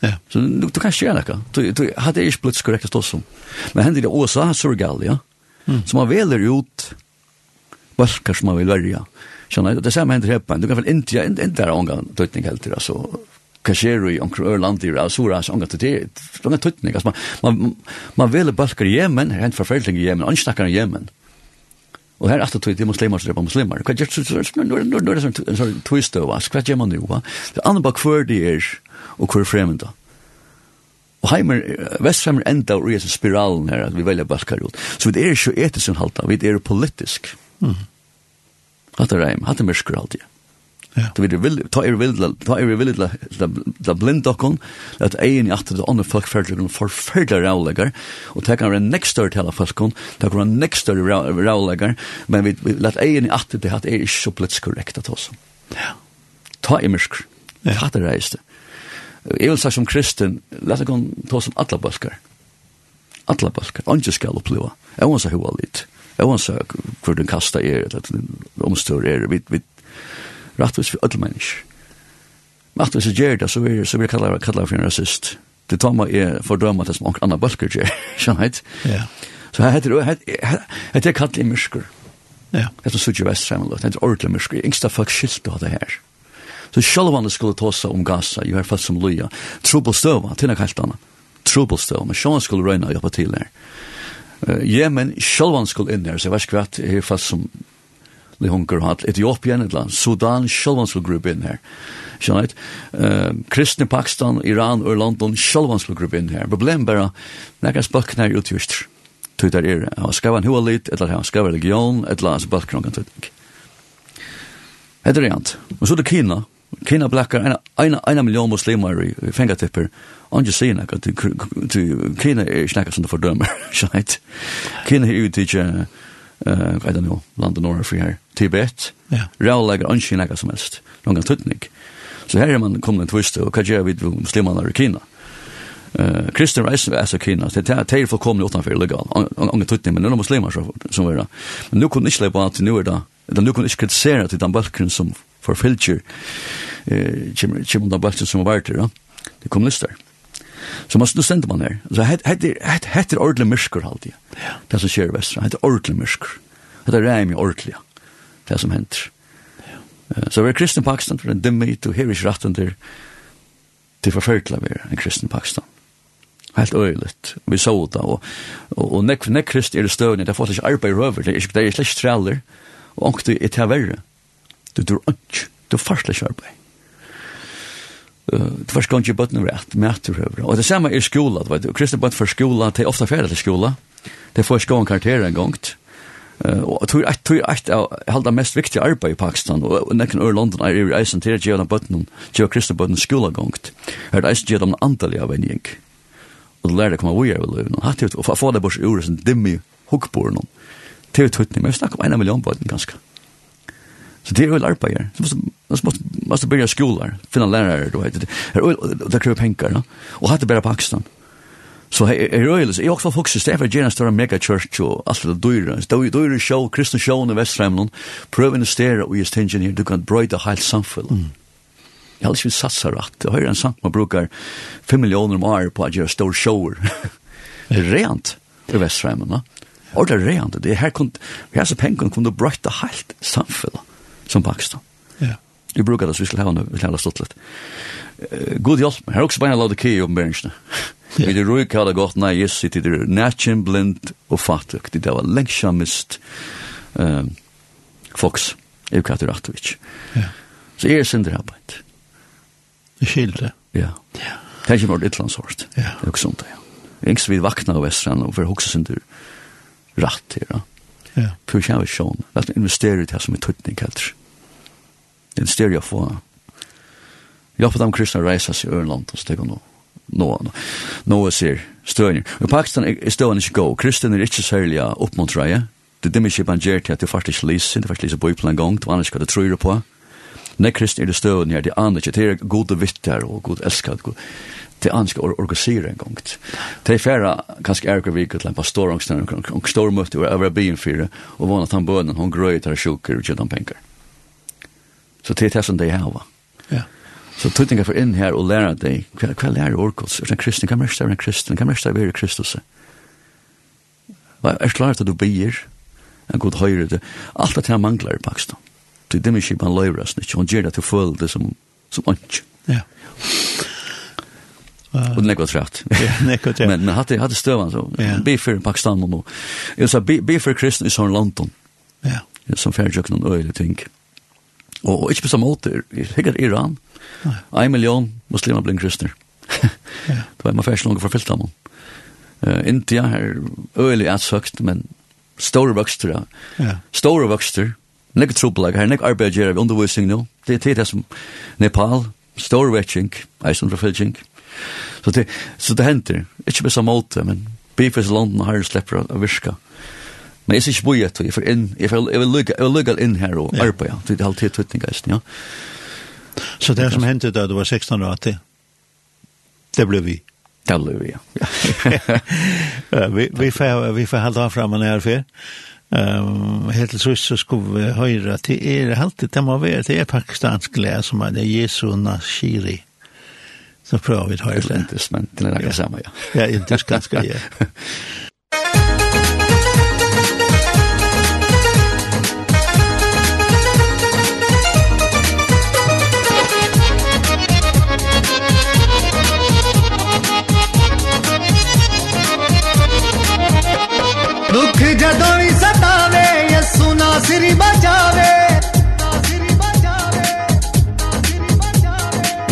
Ja. Så du, du kan ikke gjøre noe. Du, du hadde ikke blitt korrekt å stå som. Men hender det også surgal, ja. Mm. Så man veler ut balkar som man vil verja. Sånn, det samme hender her. Du kan vel ikke, ikke er ångan tøytning helt til, altså, hva skjer i omkring Ørland, i Sura, så ångan til det, det er tøytning, altså, man, man, man veler balker i Jemen, her hent forfølgelig i Jemen, og snakker i Jemen. Og her at det er muslimer som dreper muslimer. Hva gjør det? Nå er det en sånn twistøv, altså, hva gjør man nå? Det andre bare hver de er, og hver fremmed da. Og heimer, vestheimer enda og i spiralen her, at vi velger balkar ut. Så vi er ikke etisk halta, vi er politisk. Mm. Hatta reim, hatta myrskur alltid. Ja. Du vil vil ta er vil ta er vil la la blind dokon at ein i atter on the fuck ferdig for further raulegar og tek han next door til afskon tek han next door raulegar men vi lat ein i atter det hat er ikkje så plats korrekt at oss. Ja. Ta er mysk. Ja. Hatta reiste. Jeg vil sagt som kristen, lett ikke ta som alle balkar. Alle balkar. Anke skal oppleva. Jeg vil sagt hva litt. Ja oavsett hvor den kasta er, eller omstår er, vi, vi rattvis for alle mennesker. Men at hvis jeg gjør det, så vil jeg kalla kalla for en rasist. Det tar meg er fordømme det som noen andre bølger gjør, skjønner jeg? Så her heter det, heter det kallet mysker. Ja. Det er sånn vest sammen, det er ordentlig mysker. Yngsta folk skilt av det her. Så selv om det skulle ta seg om Gaza, jo her fast som Luja, trobelstøva, til det kallet annet. Trobelstøva, men sjåan skulle røyna og jobba til her. Ja Jemen sjølvan skulle inn her, så jeg vet ikke hva, det er fast som li hunker hatt. Etiopien et land, Sudan sjølvan skulle gruppe inn her. Skjønner jeg? Uh, Kristne Pakistan, Iran og London sjølvan skulle gruppe inn her. Problem bare, nekker spøkken her utgjørst, tog der er, han skrev en hoa litt, eller han skrev religion, eller han skrev religion, eller han skrev religion, eller det skrev religion, eller han skrev religion, kina blackar en en en million muslimar i fingertipper on just seeing like to to kina er snacka som for dömer shit kina er ut til eh I don't know London or free here. Tibet ja. Real like on snacka som mest någon tutnik så här är man kommer en twist och vad gör vi i kina? Eh Christian Rice as så kina det är till för kommer utanför legal. On tutnik men några muslimer så som är men nu kunde inte släppa att nu är det nu kunde inte kritisera till den balken som forfylger eh, kjemna bøttet som var til, ja. det kommunister. Så man, nu stender man her. Så hette er ordentlig mysker alltid, ja. det som skjer i Vestra. Hette er ordentlig mysker. Hette er reim i ordentlig, det som henter. Så vi er kristne Pakistan, for en dimme hit, og her er ikke retten til, til forfølgelig vi er en kristen Pakistan. Helt øyligt. Vi så det, og, og, og nek, nek krist er det støvende, det er faktisk arbeid røver, det er ikke, det er ikke treller, og ångte er til verre Du dur ikke. Du farsler ikke arbeid. Du var ikke bøtten rett, mæter høyre. Og det samme er skola, du vet. Og kristne bøtten for skola, de er ofte ferdig til skola. De får skoen karakterer en gang. Uh, Og tror jeg tror jeg jeg det mest viktige arbeid i Pakistan, og nekken ør London er i eisen til å gjøre bøtten, gjøre kristne bøtten skola gongt. Her er eisen gjøre dem antallig av en gjeng. Og du lærer deg komme vi er i løven. Og få det bors ur, som dimmi hukkboren. Det er jo tuttning, men vi snakker om en million bøtten ganske. Så det är väl her. Så måste måste måste börja skolor, finna lärare då heter det. Det kräver pengar, va? Och hade bara på Pakistan. Så är rörelse. Jag också fokuserar stäva gärna stora større church og alt det dyra. Då då dyre show kristne show i Vestfremlund, Pröven å investere og just tingene her, du kan brøyde helt samfunnet. Mm. Jeg har ju satsat rett. Jeg har en sang man brukar 5 miljoner om år på att göra store shower. rent i Västramland. Och det er rent. Det här kunde, vi har så pengar kunde brøyde helt samfunnet som Pakistan. Ja. Vi brukar det så vi skulle ha nu, vi skulle ha stått litt. God hjelp, her er også bare en lade kje i åpenbæringen. Vi er røyk hadde gått, nei, yes, det er nætjen, blind og fattig. Det var lengsja mist um, folks, Evkat Ratovic. Ja. Så jeg er synder her bare. Det skilte. Ja. Ja. Det er ikke vårt ytlandshårt. Ja. Det er også sånt, ja. Engst vi vakna av Vestran og for hoksa synder ratt her, ja. Ja. Pur kjævig sjån. Lat investere i det som er tøytning, kallt. Ja en stereofon. Jag får dem kristna resa sig i Örland och steg nå. Nå, nå, nå ser stønir. I Pakistan er stønir ikke god. Kristen inte särliga uppmuntra, ja. Det dimmer ikke man gjør til at du faktisk lyser, du faktisk lyser bøypel en gang, du aner ikke hva du tror på. Nei, kristen er det stønir her, det aner ikke. Det er gode vittar og god elskad. God. Det aner ikke å organisere en gang. Det er færre, kanskje er ikke viket til en pastor, og stormøtte, og jeg var byen fire, og vann at han bønnen, hun grøy, tar sjukker og gjør han penger. Så det er det som de har. Ja. Så tøytinga for inn her og læra deg, hva, hva lærer orkos? Er det en kristen? Hva mest er en kristen? Hva mest er vi Kristus? Er det klart at du bier? En god høyre det. Alt det her mangler i Pakistan. Du er dem ikke man løyre oss ikke. Hun gjør det til å føle det som, som ånds. Ja. Og det er godt rett. Men men hadde, hadde støvann så. Be for Pakistan og nå. Jeg sa, be, be for kristen i sån London. Ja. Som færdjøkken og øyelig ting. Ja Og ikke på samme måte, hikker Iran, en million muslimer blir kristner. det var en affærs langer fra dem. Uh, India er øyelig atsøkt, men store vokster, ja. store vokster, Nek trublag, her nek arbeid gjerra av undervisning nå. Det er det som Nepal, stor vetching, eisen fra fylking. Så det, så det henter, ikke på samme måte, men bifes landen har slipper å virka. Mm Men jeg ser ikke boje til, for inn, jeg vil lukke, jeg vil lykke inn her og arbeid, til det er halvtid tøtning, ja. Så det som hendte da du var 16 år, det ble vi? Det ble vi, ja. Vi vi, får vi får halda fram en her fyr. Um, helt til sist så skulle vi høre at det er alltid, det må være, det er pakistansk lærer som er Jesu Nashiri. Så prøver vi å høre det. Det er indisk, men det er det samme, ja. Ja, indisk ganske, ja. दुख जदों ही सतावे यसु नासिर बचावे।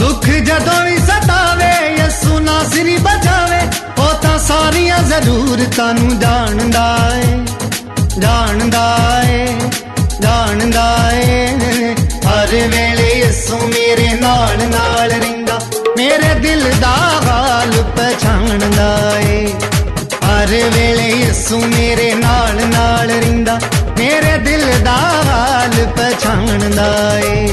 दुख जदों ही सतावे यसु नासिर बचावे। ओ ता सारियां जरूरतां नु जानदा है जानदा है जानदा है हर वेले यसु मेरे नाल नाल रहिंदा मेरे दिल दा हाल पहचानदा है ਹਰ ਵੇਲੇ ਯਿਸੂ ਮੇਰੇ ਨਾਲ ਨਾਲ ਰਹਿੰਦਾ ਮੇਰੇ ਦਿਲ ਦਾ ਹਾਲ ਪਛਾਣਦਾ ਏ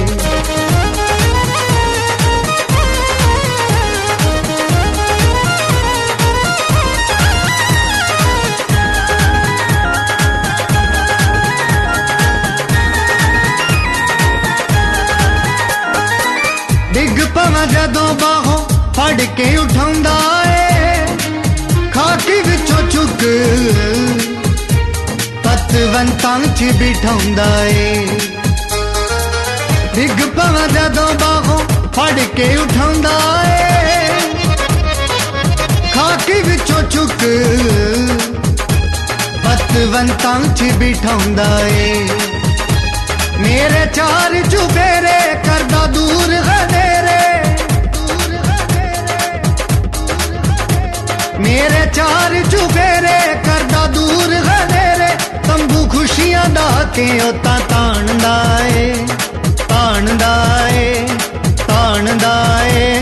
ਡਿੱਗ ਪਵਾਂ ਜਦੋਂ ਬਾਹੋਂ ਫੜ ਕੇ ਉਠਾਉਂਦਾ जीवंतांची बिठवंदाए डिग पवा जदों बाहों फड़ के उठांदाए खाकी विचों चुक पतवंतांची बिठवंदाए मेरे चार चुबेरे करदा दूर हदेरे मेरे चार चुबेरे करदा दूर हदेरे ਤੰਬੂ ਖੁਸ਼ੀਆਂ ਦਾ ਕੇ ਉਹ ਤਾਂ ਤਾਣਦਾ ਏ ਤਾਣਦਾ ਏ ਤਾਣਦਾ ਏ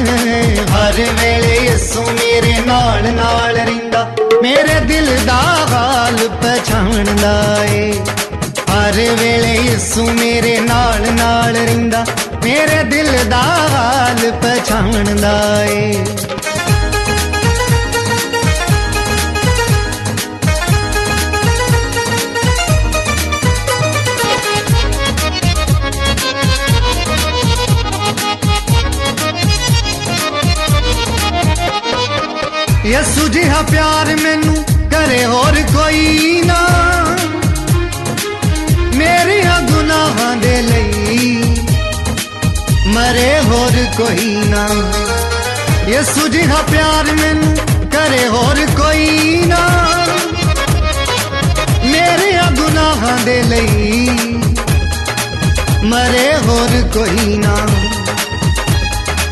ਹਰ ਵੇਲੇ ਯਿਸੂ ਮੇਰੇ ਨਾਲ ਨਾਲ ਰਹਿੰਦਾ ਮੇਰੇ ਦਿਲ ਦਾ ਹਾਲ ਪਛਾਣਦਾ ਏ ਹਰ ਵੇਲੇ ਯਿਸੂ ਮੇਰੇ ਨਾਲ ਨਾਲ ਰਹਿੰਦਾ ਮੇਰੇ ਦਿਲ ਦਾ ਹਾਲ ਪਛਾਣਦਾ ਏ ਯਿਸੂ ਜਿਹਾ ਪਿਆਰ ਮੈਨੂੰ ਕਰੇ ਹੋਰ ਕੋਈ ਨਾ ਮੇਰੀਆਂ ਗੁਨਾਹਾਂ ਦੇ ਲਈ ਮਰੇ ਹੋਰ ਕੋਈ ਨਾ ਯਿਸੂ ਜਿਹਾ ਪਿਆਰ ਮੈਨੂੰ ਕਰੇ ਹੋਰ ਕੋਈ ਨਾ ਮੇਰੀਆਂ ਗੁਨਾਹਾਂ ਦੇ ਲਈ ਮਰੇ ਹੋਰ ਕੋਈ ਨਾ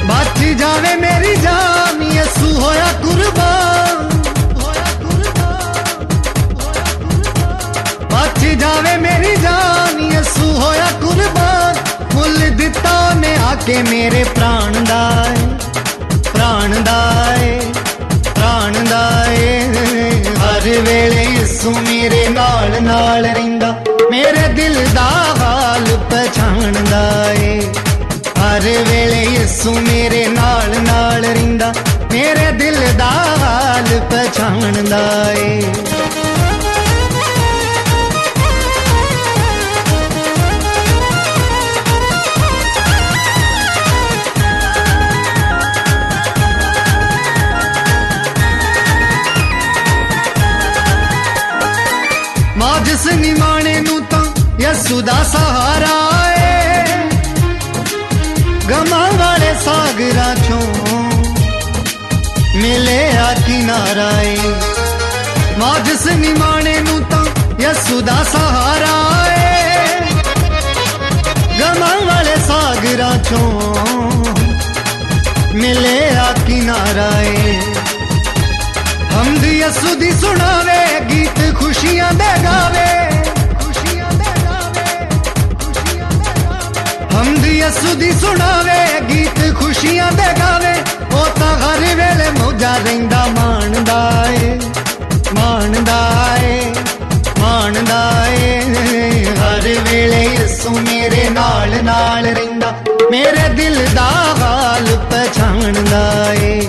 ਬਚ ਜਾਵੇ ਮੇਰੀ ਜਾਨ ਯਿਸੂ ਹੋਇਆ ਕੇ ਮੇਰੇ ਪ੍ਰਾਣ ਦਾ ਏ ਪ੍ਰਾਣ ਦਾ ਏ ਪ੍ਰਾਣ ਦਾ ਏ ਹਰ ਵੇਲੇ ਯਿਸੂ ਮੇਰੇ ਨਾਲ ਨਾਲ ਰਹਿੰਦਾ ਮੇਰੇ ਦਿਲ ਦਾ ਹਾਲ ਪਛਾਣਦਾ ਏ ਹਰ ਵੇਲੇ ਯਿਸੂ ਮੇਰੇ ਨਾਲ ਨਾਲ ਰਹਿੰਦਾ ਮੇਰੇ ਦਿਲ ਦਾ ਹਾਲ ਪਛਾਣਦਾ ਏ ਨਿਮਾਣੇ ਨੂੰ ਤਾਂ ਯਸੂ ਦਾ ਸਹਾਰਾ ਏ ਗਮਾਂ ਵਾਲੇ ਸਾਗਰਾਂ ਚੋਂ ਮਿਲੇ ਆ ਕਿਨਾਰਾ ਏ ਮਾਂ ਜਿਸ ਨਿਮਾਣੇ ਨੂੰ ਤਾਂ ਯਸੂ ਦਾ ਸਹਾਰਾ ਏ ਗਮਾਂ ਵਾਲੇ ਸਾਗਰਾਂ ਚੋਂ ਮਿਲੇ ਆ ਕਿਨਾਰਾ ਏ ਹਮਦ ਯਸੂ ਦੀ ਸੁਣਾਵੇ ਗੀਤ ਖੁਸ਼ੀਆਂ ਦੇ ਗਾਵੇ ਗਮ ਦੀ ਸੁਣਾਵੇ ਗੀਤ ਖੁਸ਼ੀਆਂ ਦੇ ਗਾਵੇ ਉਹ ਤਾਂ ਹਰ ਵੇਲੇ ਮੋਜਾ ਰਹਿੰਦਾ ਮਾਣਦਾ ਏ ਮਾਣਦਾ ਏ ਮਾਣਦਾ ਏ ਹਰ ਵੇਲੇ ਯਸੂ ਮੇਰੇ ਨਾਲ ਨਾਲ ਰਹਿੰਦਾ ਮੇਰੇ ਦਿਲ ਦਾ ਹਾਲ ਪਛਾਣਦਾ ਏ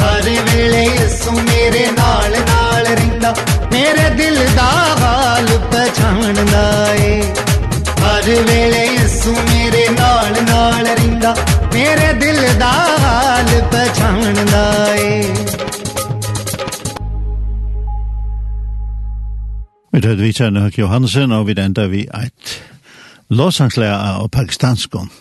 ਹਰ ਵੇਲੇ ਯਸੂ ਮੇਰੇ ਨਾਲ ਨਾਲ ਰਹਿੰਦਾ ਮੇਰੇ ਦਿਲ ਦਾ ਹਾਲ ਪਛਾਣਦਾ ਏ ਹਰ ਵੇਲੇ ਯਿਸੂ ਮੇਰੇ ਨਾਲ ਨਾਲ ਰਹਿੰਦਾ ਮੇਰੇ ਦਿਲ ਦਾ ਹਾਲ ਪਛਾਣਦਾ ਏ Vi tar vi kjenner Johansen, og vi enda vi eit låsangslærer av pakistanskon.